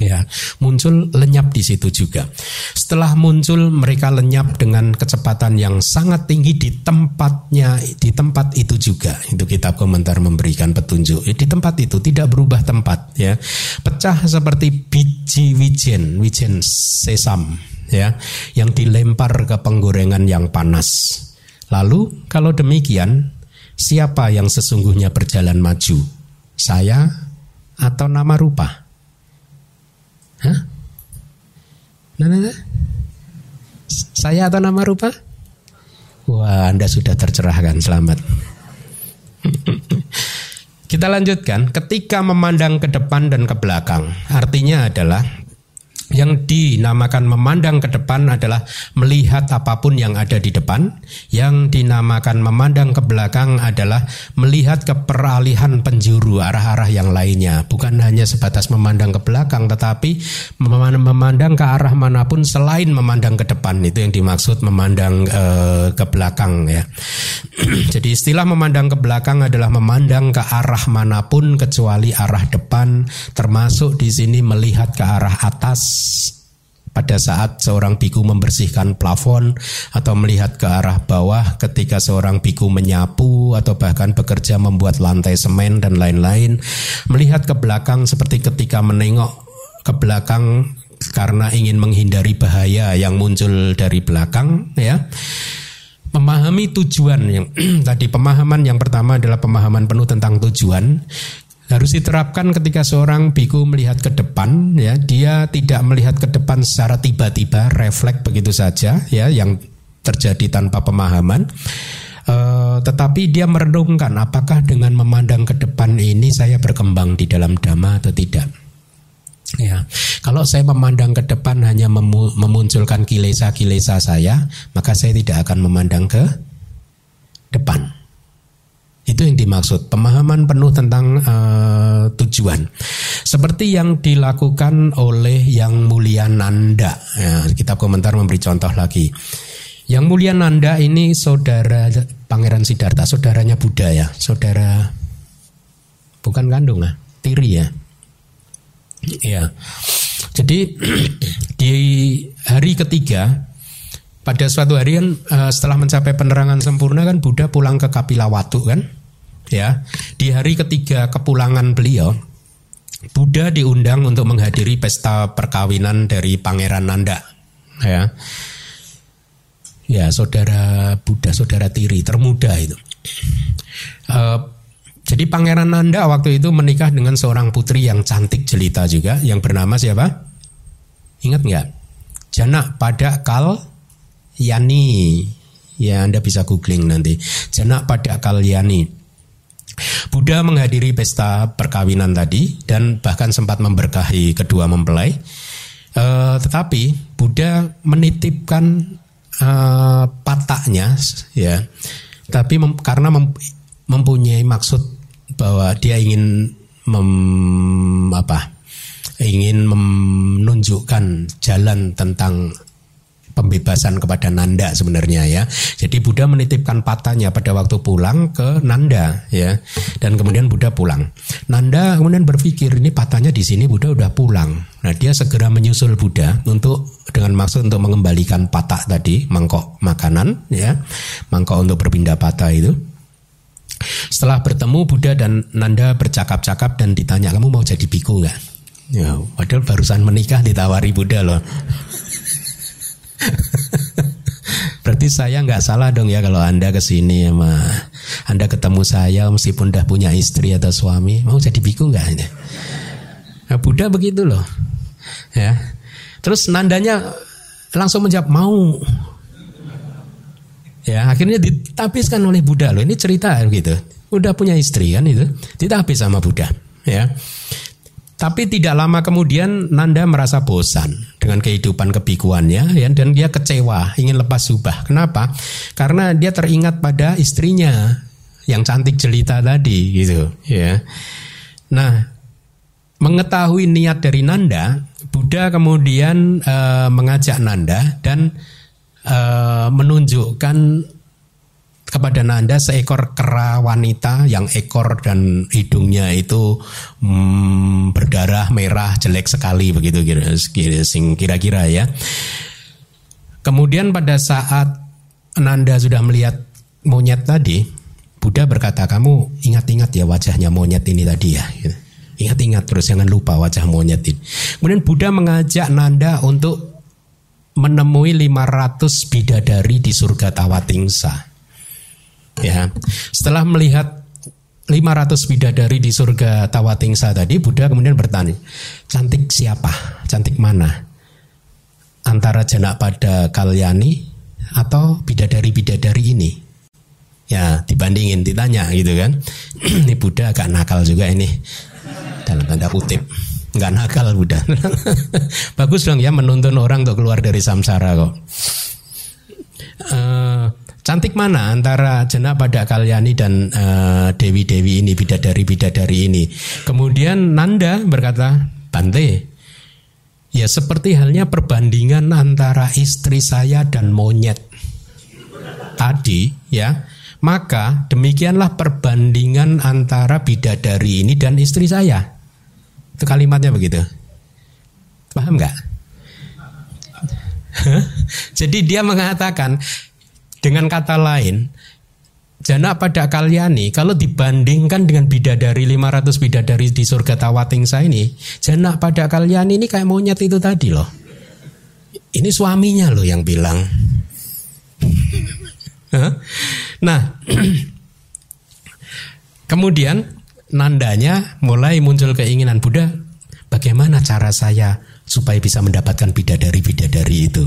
Ya, muncul lenyap di situ juga. Setelah muncul mereka lenyap dengan kecepatan yang sangat tinggi di tempatnya di tempat itu juga. Itu kitab komentar memberikan petunjuk. Ya, di tempat itu tidak berubah tempat ya. Pecah seperti biji wijen, wijen sesam ya, yang dilempar ke penggorengan yang panas. Lalu kalau demikian Siapa yang sesungguhnya berjalan maju? Saya atau nama rupa? Hah? Nah, nah, nah. Saya atau nama rupa? Wah, Anda sudah tercerahkan. Selamat. (laughs) Kita lanjutkan. Ketika memandang ke depan dan ke belakang, artinya adalah yang dinamakan memandang ke depan adalah melihat apa pun yang ada di depan. Yang dinamakan memandang ke belakang adalah melihat ke peralihan penjuru arah-arah yang lainnya. Bukan hanya sebatas memandang ke belakang, tetapi memandang ke arah mana pun selain memandang ke depan. Itu yang dimaksud memandang e, ke belakang ya. (clears throat) Jadi istilah memandang ke belakang adalah memandang ke arah mana pun kecuali arah depan, termasuk di sini melihat ke arah atas pada saat seorang biku membersihkan plafon atau melihat ke arah bawah ketika seorang biku menyapu atau bahkan bekerja membuat lantai semen dan lain-lain melihat ke belakang seperti ketika menengok ke belakang karena ingin menghindari bahaya yang muncul dari belakang ya. Memahami tujuan yang (clears throat) tadi pemahaman yang pertama adalah pemahaman penuh tentang tujuan harus diterapkan ketika seorang biku melihat ke depan ya. Dia tidak melihat ke depan secara tiba-tiba refleks begitu saja ya yang terjadi tanpa pemahaman. Uh, tetapi dia merenungkan apakah dengan memandang ke depan ini saya berkembang di dalam dhamma atau tidak? Ya, kalau saya memandang ke depan hanya memunculkan kilesa-kilesa saya, maka saya tidak akan memandang ke depan. Itu yang dimaksud pemahaman penuh tentang uh, tujuan. Seperti yang dilakukan oleh Yang Mulia Nanda. Ya, kitab komentar memberi contoh lagi. Yang Mulia Nanda ini saudara Pangeran Siddhartha, saudaranya Buddha ya, saudara bukan kandung lah, tiri ya. Ya. Jadi (clears throat) di hari ketiga pada suatu hari kan uh, setelah mencapai penerangan sempurna kan Buddha pulang ke Kapilawatu kan ya. Di hari ketiga kepulangan beliau Buddha diundang untuk menghadiri pesta perkawinan dari Pangeran Nanda ya. Ya saudara Buddha saudara tiri termuda itu. Uh, jadi Pangeran Nanda waktu itu menikah dengan seorang putri yang cantik jelita juga yang bernama siapa? Ingat nggak? Jana pada Kal Yani. Ya Anda bisa googling nanti. Jenak pada Kalyani. Buddha menghadiri pesta perkawinan tadi dan bahkan sempat memberkahi kedua mempelai. Uh, tetapi Buddha menitipkan uh, pataknya, ya. Tapi mem, karena mem, mempunyai maksud bahwa dia ingin mem, apa? Ingin menunjukkan jalan tentang pembebasan kepada Nanda sebenarnya ya. Jadi Buddha menitipkan patahnya pada waktu pulang ke Nanda ya. Dan kemudian Buddha pulang. Nanda kemudian berpikir ini patahnya di sini Buddha udah pulang. Nah, dia segera menyusul Buddha untuk dengan maksud untuk mengembalikan patah tadi, mangkok makanan ya. Mangkok untuk berpindah patah itu. Setelah bertemu Buddha dan Nanda bercakap-cakap dan ditanya kamu mau jadi biku nggak? Ya, padahal barusan menikah ditawari Buddha loh. Berarti saya nggak salah dong ya kalau anda ke sini sama anda ketemu saya meskipun udah punya istri atau suami mau jadi biku nggak ini? Nah, Buddha begitu loh, ya. Terus nandanya langsung menjawab mau. Ya akhirnya ditapiskan oleh Buddha loh. Ini cerita gitu. Udah punya istri kan itu, ditapis sama Buddha. Ya. Tapi tidak lama kemudian Nanda merasa bosan dengan kehidupan kebikuannya ya, dan dia kecewa, ingin lepas subah. Kenapa? Karena dia teringat pada istrinya yang cantik jelita tadi gitu ya. Nah, mengetahui niat dari Nanda, Buddha kemudian e, mengajak Nanda dan e, menunjukkan kepada Nanda seekor kera wanita yang ekor dan hidungnya itu hmm, berdarah merah jelek sekali begitu kira-kira ya. Kemudian pada saat Nanda sudah melihat monyet tadi, Buddha berkata, kamu ingat-ingat ya wajahnya monyet ini tadi ya. Ingat-ingat terus jangan lupa wajah monyet ini. Kemudian Buddha mengajak Nanda untuk menemui 500 bidadari di surga Tawatingsa. Ya, setelah melihat 500 bidadari di surga Tawatingsa tadi, Buddha kemudian bertanya, cantik siapa? Cantik mana? Antara janak pada Kalyani atau bidadari-bidadari ini? Ya, dibandingin, ditanya gitu kan. (clears throat) ini Buddha agak nakal juga ini. Dalam tanda kutip. Enggak nakal Buddha. (laughs) Bagus dong ya menuntun orang untuk keluar dari samsara kok. Uh, Cantik mana antara jenak pada Kalyani dan uh, dewi-dewi ini, bidadari-bidadari ini. Kemudian Nanda berkata, Bante, ya seperti halnya perbandingan antara istri saya dan monyet tadi, ya. Maka demikianlah perbandingan antara bidadari ini dan istri saya. Itu kalimatnya begitu. Paham nggak? Jadi dia mengatakan dengan kata lain, jana pada Kalyani kalau dibandingkan dengan bidadari 500 bidadari di surga Tawatingsa ini, jana pada Kalyani ini kayak monyet itu tadi loh. Ini suaminya loh yang bilang. nah, (clears throat) kemudian nandanya mulai muncul keinginan Buddha, bagaimana cara saya supaya bisa mendapatkan bidadari-bidadari itu?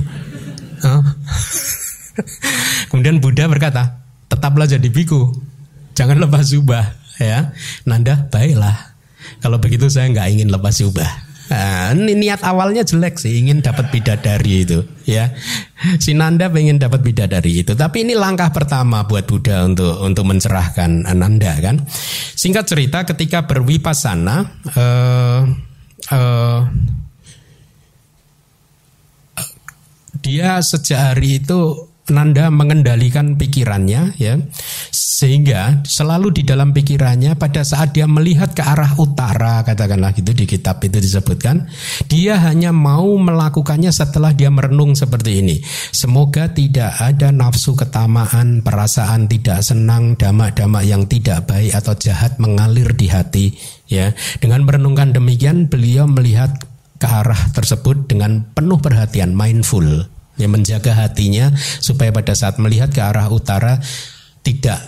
(laughs) (laughs) Kemudian Buddha berkata, tetaplah jadi biku, jangan lepas jubah, ya. Nanda, baiklah. Kalau begitu saya nggak ingin lepas jubah. Nah, niat awalnya jelek sih, ingin dapat bidadari itu, ya. Si Nanda pengen dapat bidadari itu, tapi ini langkah pertama buat Buddha untuk untuk mencerahkan Nanda kan. Singkat cerita, ketika berwipasana, uh, uh, dia sejak hari itu Nanda mengendalikan pikirannya ya. Sehingga selalu di dalam pikirannya pada saat dia melihat ke arah utara katakanlah gitu di kitab itu disebutkan dia hanya mau melakukannya setelah dia merenung seperti ini. Semoga tidak ada nafsu ketamaan perasaan tidak senang damak-damak yang tidak baik atau jahat mengalir di hati ya. Dengan merenungkan demikian beliau melihat ke arah tersebut dengan penuh perhatian mindful yang menjaga hatinya supaya pada saat melihat ke arah utara tidak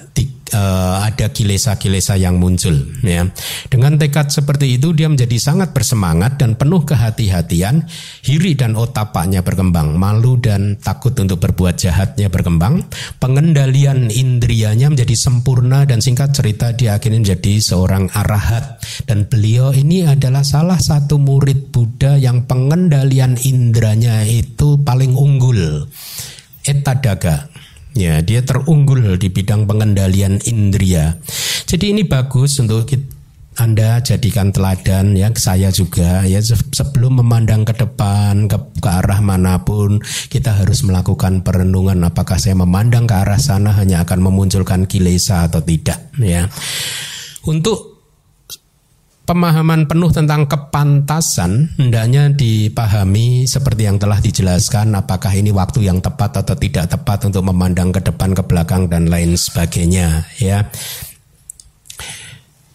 uh, ada kilesa-kilesa yang muncul ya. Dengan tekad seperti itu dia menjadi sangat bersemangat dan penuh kehati-hatian, hiri dan otapaknya berkembang, malu dan takut untuk berbuat jahatnya berkembang, pengendalian indrianya menjadi sempurna dan singkat cerita dia akhirnya menjadi seorang arahat dan beliau ini adalah salah satu murid Buddha yang pengendalian indranya itu paling unggul. Etadaga Ya, dia terunggul di bidang pengendalian indria. Jadi ini bagus untuk kita, anda jadikan teladan ya saya juga ya sebelum memandang ke depan ke, ke arah mana pun kita harus melakukan perenungan apakah saya memandang ke arah sana hanya akan memunculkan kilesa atau tidak ya. Untuk pemahaman penuh tentang kepantasan hendaknya dipahami seperti yang telah dijelaskan apakah ini waktu yang tepat atau tidak tepat untuk memandang ke depan ke belakang dan lain sebagainya ya.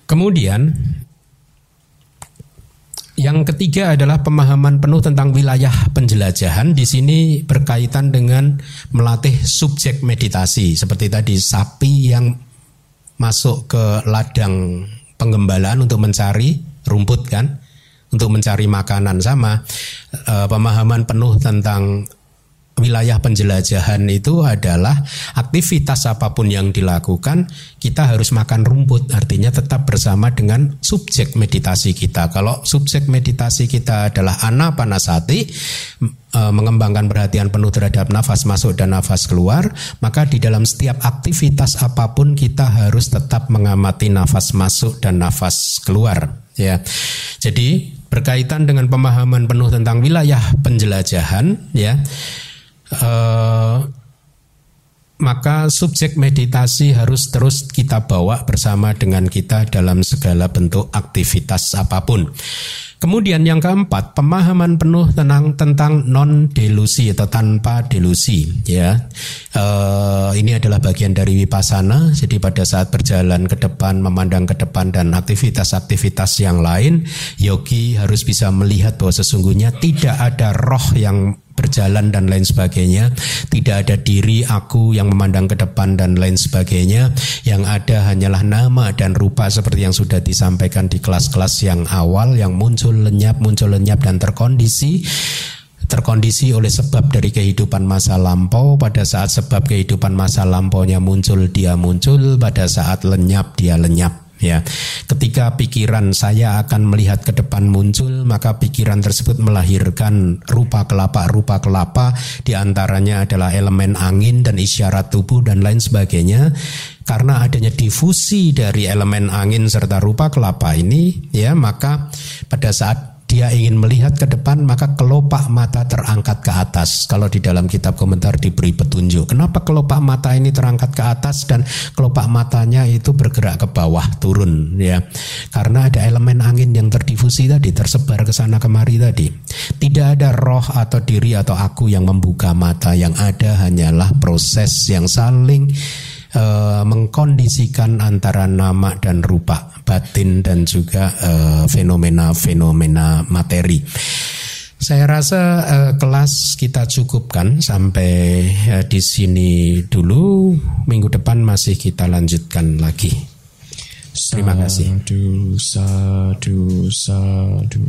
Kemudian Yang ketiga adalah pemahaman penuh tentang wilayah penjelajahan. Di sini berkaitan dengan melatih subjek meditasi. Seperti tadi sapi yang masuk ke ladang penggembalaan untuk mencari rumput kan, untuk mencari makanan sama. E, pemahaman penuh tentang wilayah penjelajahan itu adalah aktivitas apa pun yang dilakukan kita harus makan rumput. Artinya tetap bersama dengan subjek meditasi kita. Kalau subjek meditasi kita adalah anapanasati e, mengembangkan perhatian penuh terhadap nafas masuk dan nafas keluar maka di dalam setiap aktivitas apa pun kita harus tetap mengamati nafas masuk dan nafas keluar ya. Jadi berkaitan dengan pemahaman penuh tentang wilayah penjelajahan ya Eh, maka subjek meditasi harus terus kita bawa bersama dengan kita dalam segala bentuk aktivitas apa pun. Kemudian yang keempat, pemahaman penuh tentang tentang non delusi atau tanpa delusi, ya. E, ini adalah bagian dari wipasana. Jadi pada saat berjalan ke depan, memandang ke depan dan aktivitas-aktivitas yang lain, yogi harus bisa melihat bahwa sesungguhnya tidak ada roh yang berjalan dan lain sebagainya. Tidak ada diri aku yang memandang ke depan dan lain sebagainya. Yang ada hanyalah nama dan rupa seperti yang sudah disampaikan di kelas-kelas yang awal yang muncul lenyap, muncul lenyap dan terkondisi terkondisi oleh sebab dari kehidupan masa lampau. Pada saat sebab kehidupan masa lampaunya muncul dia muncul. Pada saat lenyap dia lenyap ya. Ketika pikiran saya akan melihat ke depan muncul, maka pikiran tersebut melahirkan rupa kelapa, rupa kelapa di antaranya adalah elemen angin dan isyarat tubuh dan lain sebagainya. Karena adanya difusi dari elemen angin serta rupa kelapa ini, ya, maka pada saat dia ingin melihat ke depan maka kelopak mata terangkat ke atas. Kalau di dalam kitab komentar diberi petunjuk. Kenapa kelopak mata ini terangkat ke atas dan kelopak matanya itu bergerak ke bawah turun ya. Karena ada elemen angin yang terdifusi tadi tersebar ke sana kemari tadi. Tidak ada roh atau diri atau aku yang membuka mata yang ada hanyalah proses yang saling uh, mengkondisikan antara nama dan rupa, batin dan juga eh, fenomena-fenomena materi. Saya rasa uh, kelas kita cukupkan sampai di sini dulu. Minggu depan masih kita lanjutkan lagi. Terima kasih. Sadu, sadu, sadu.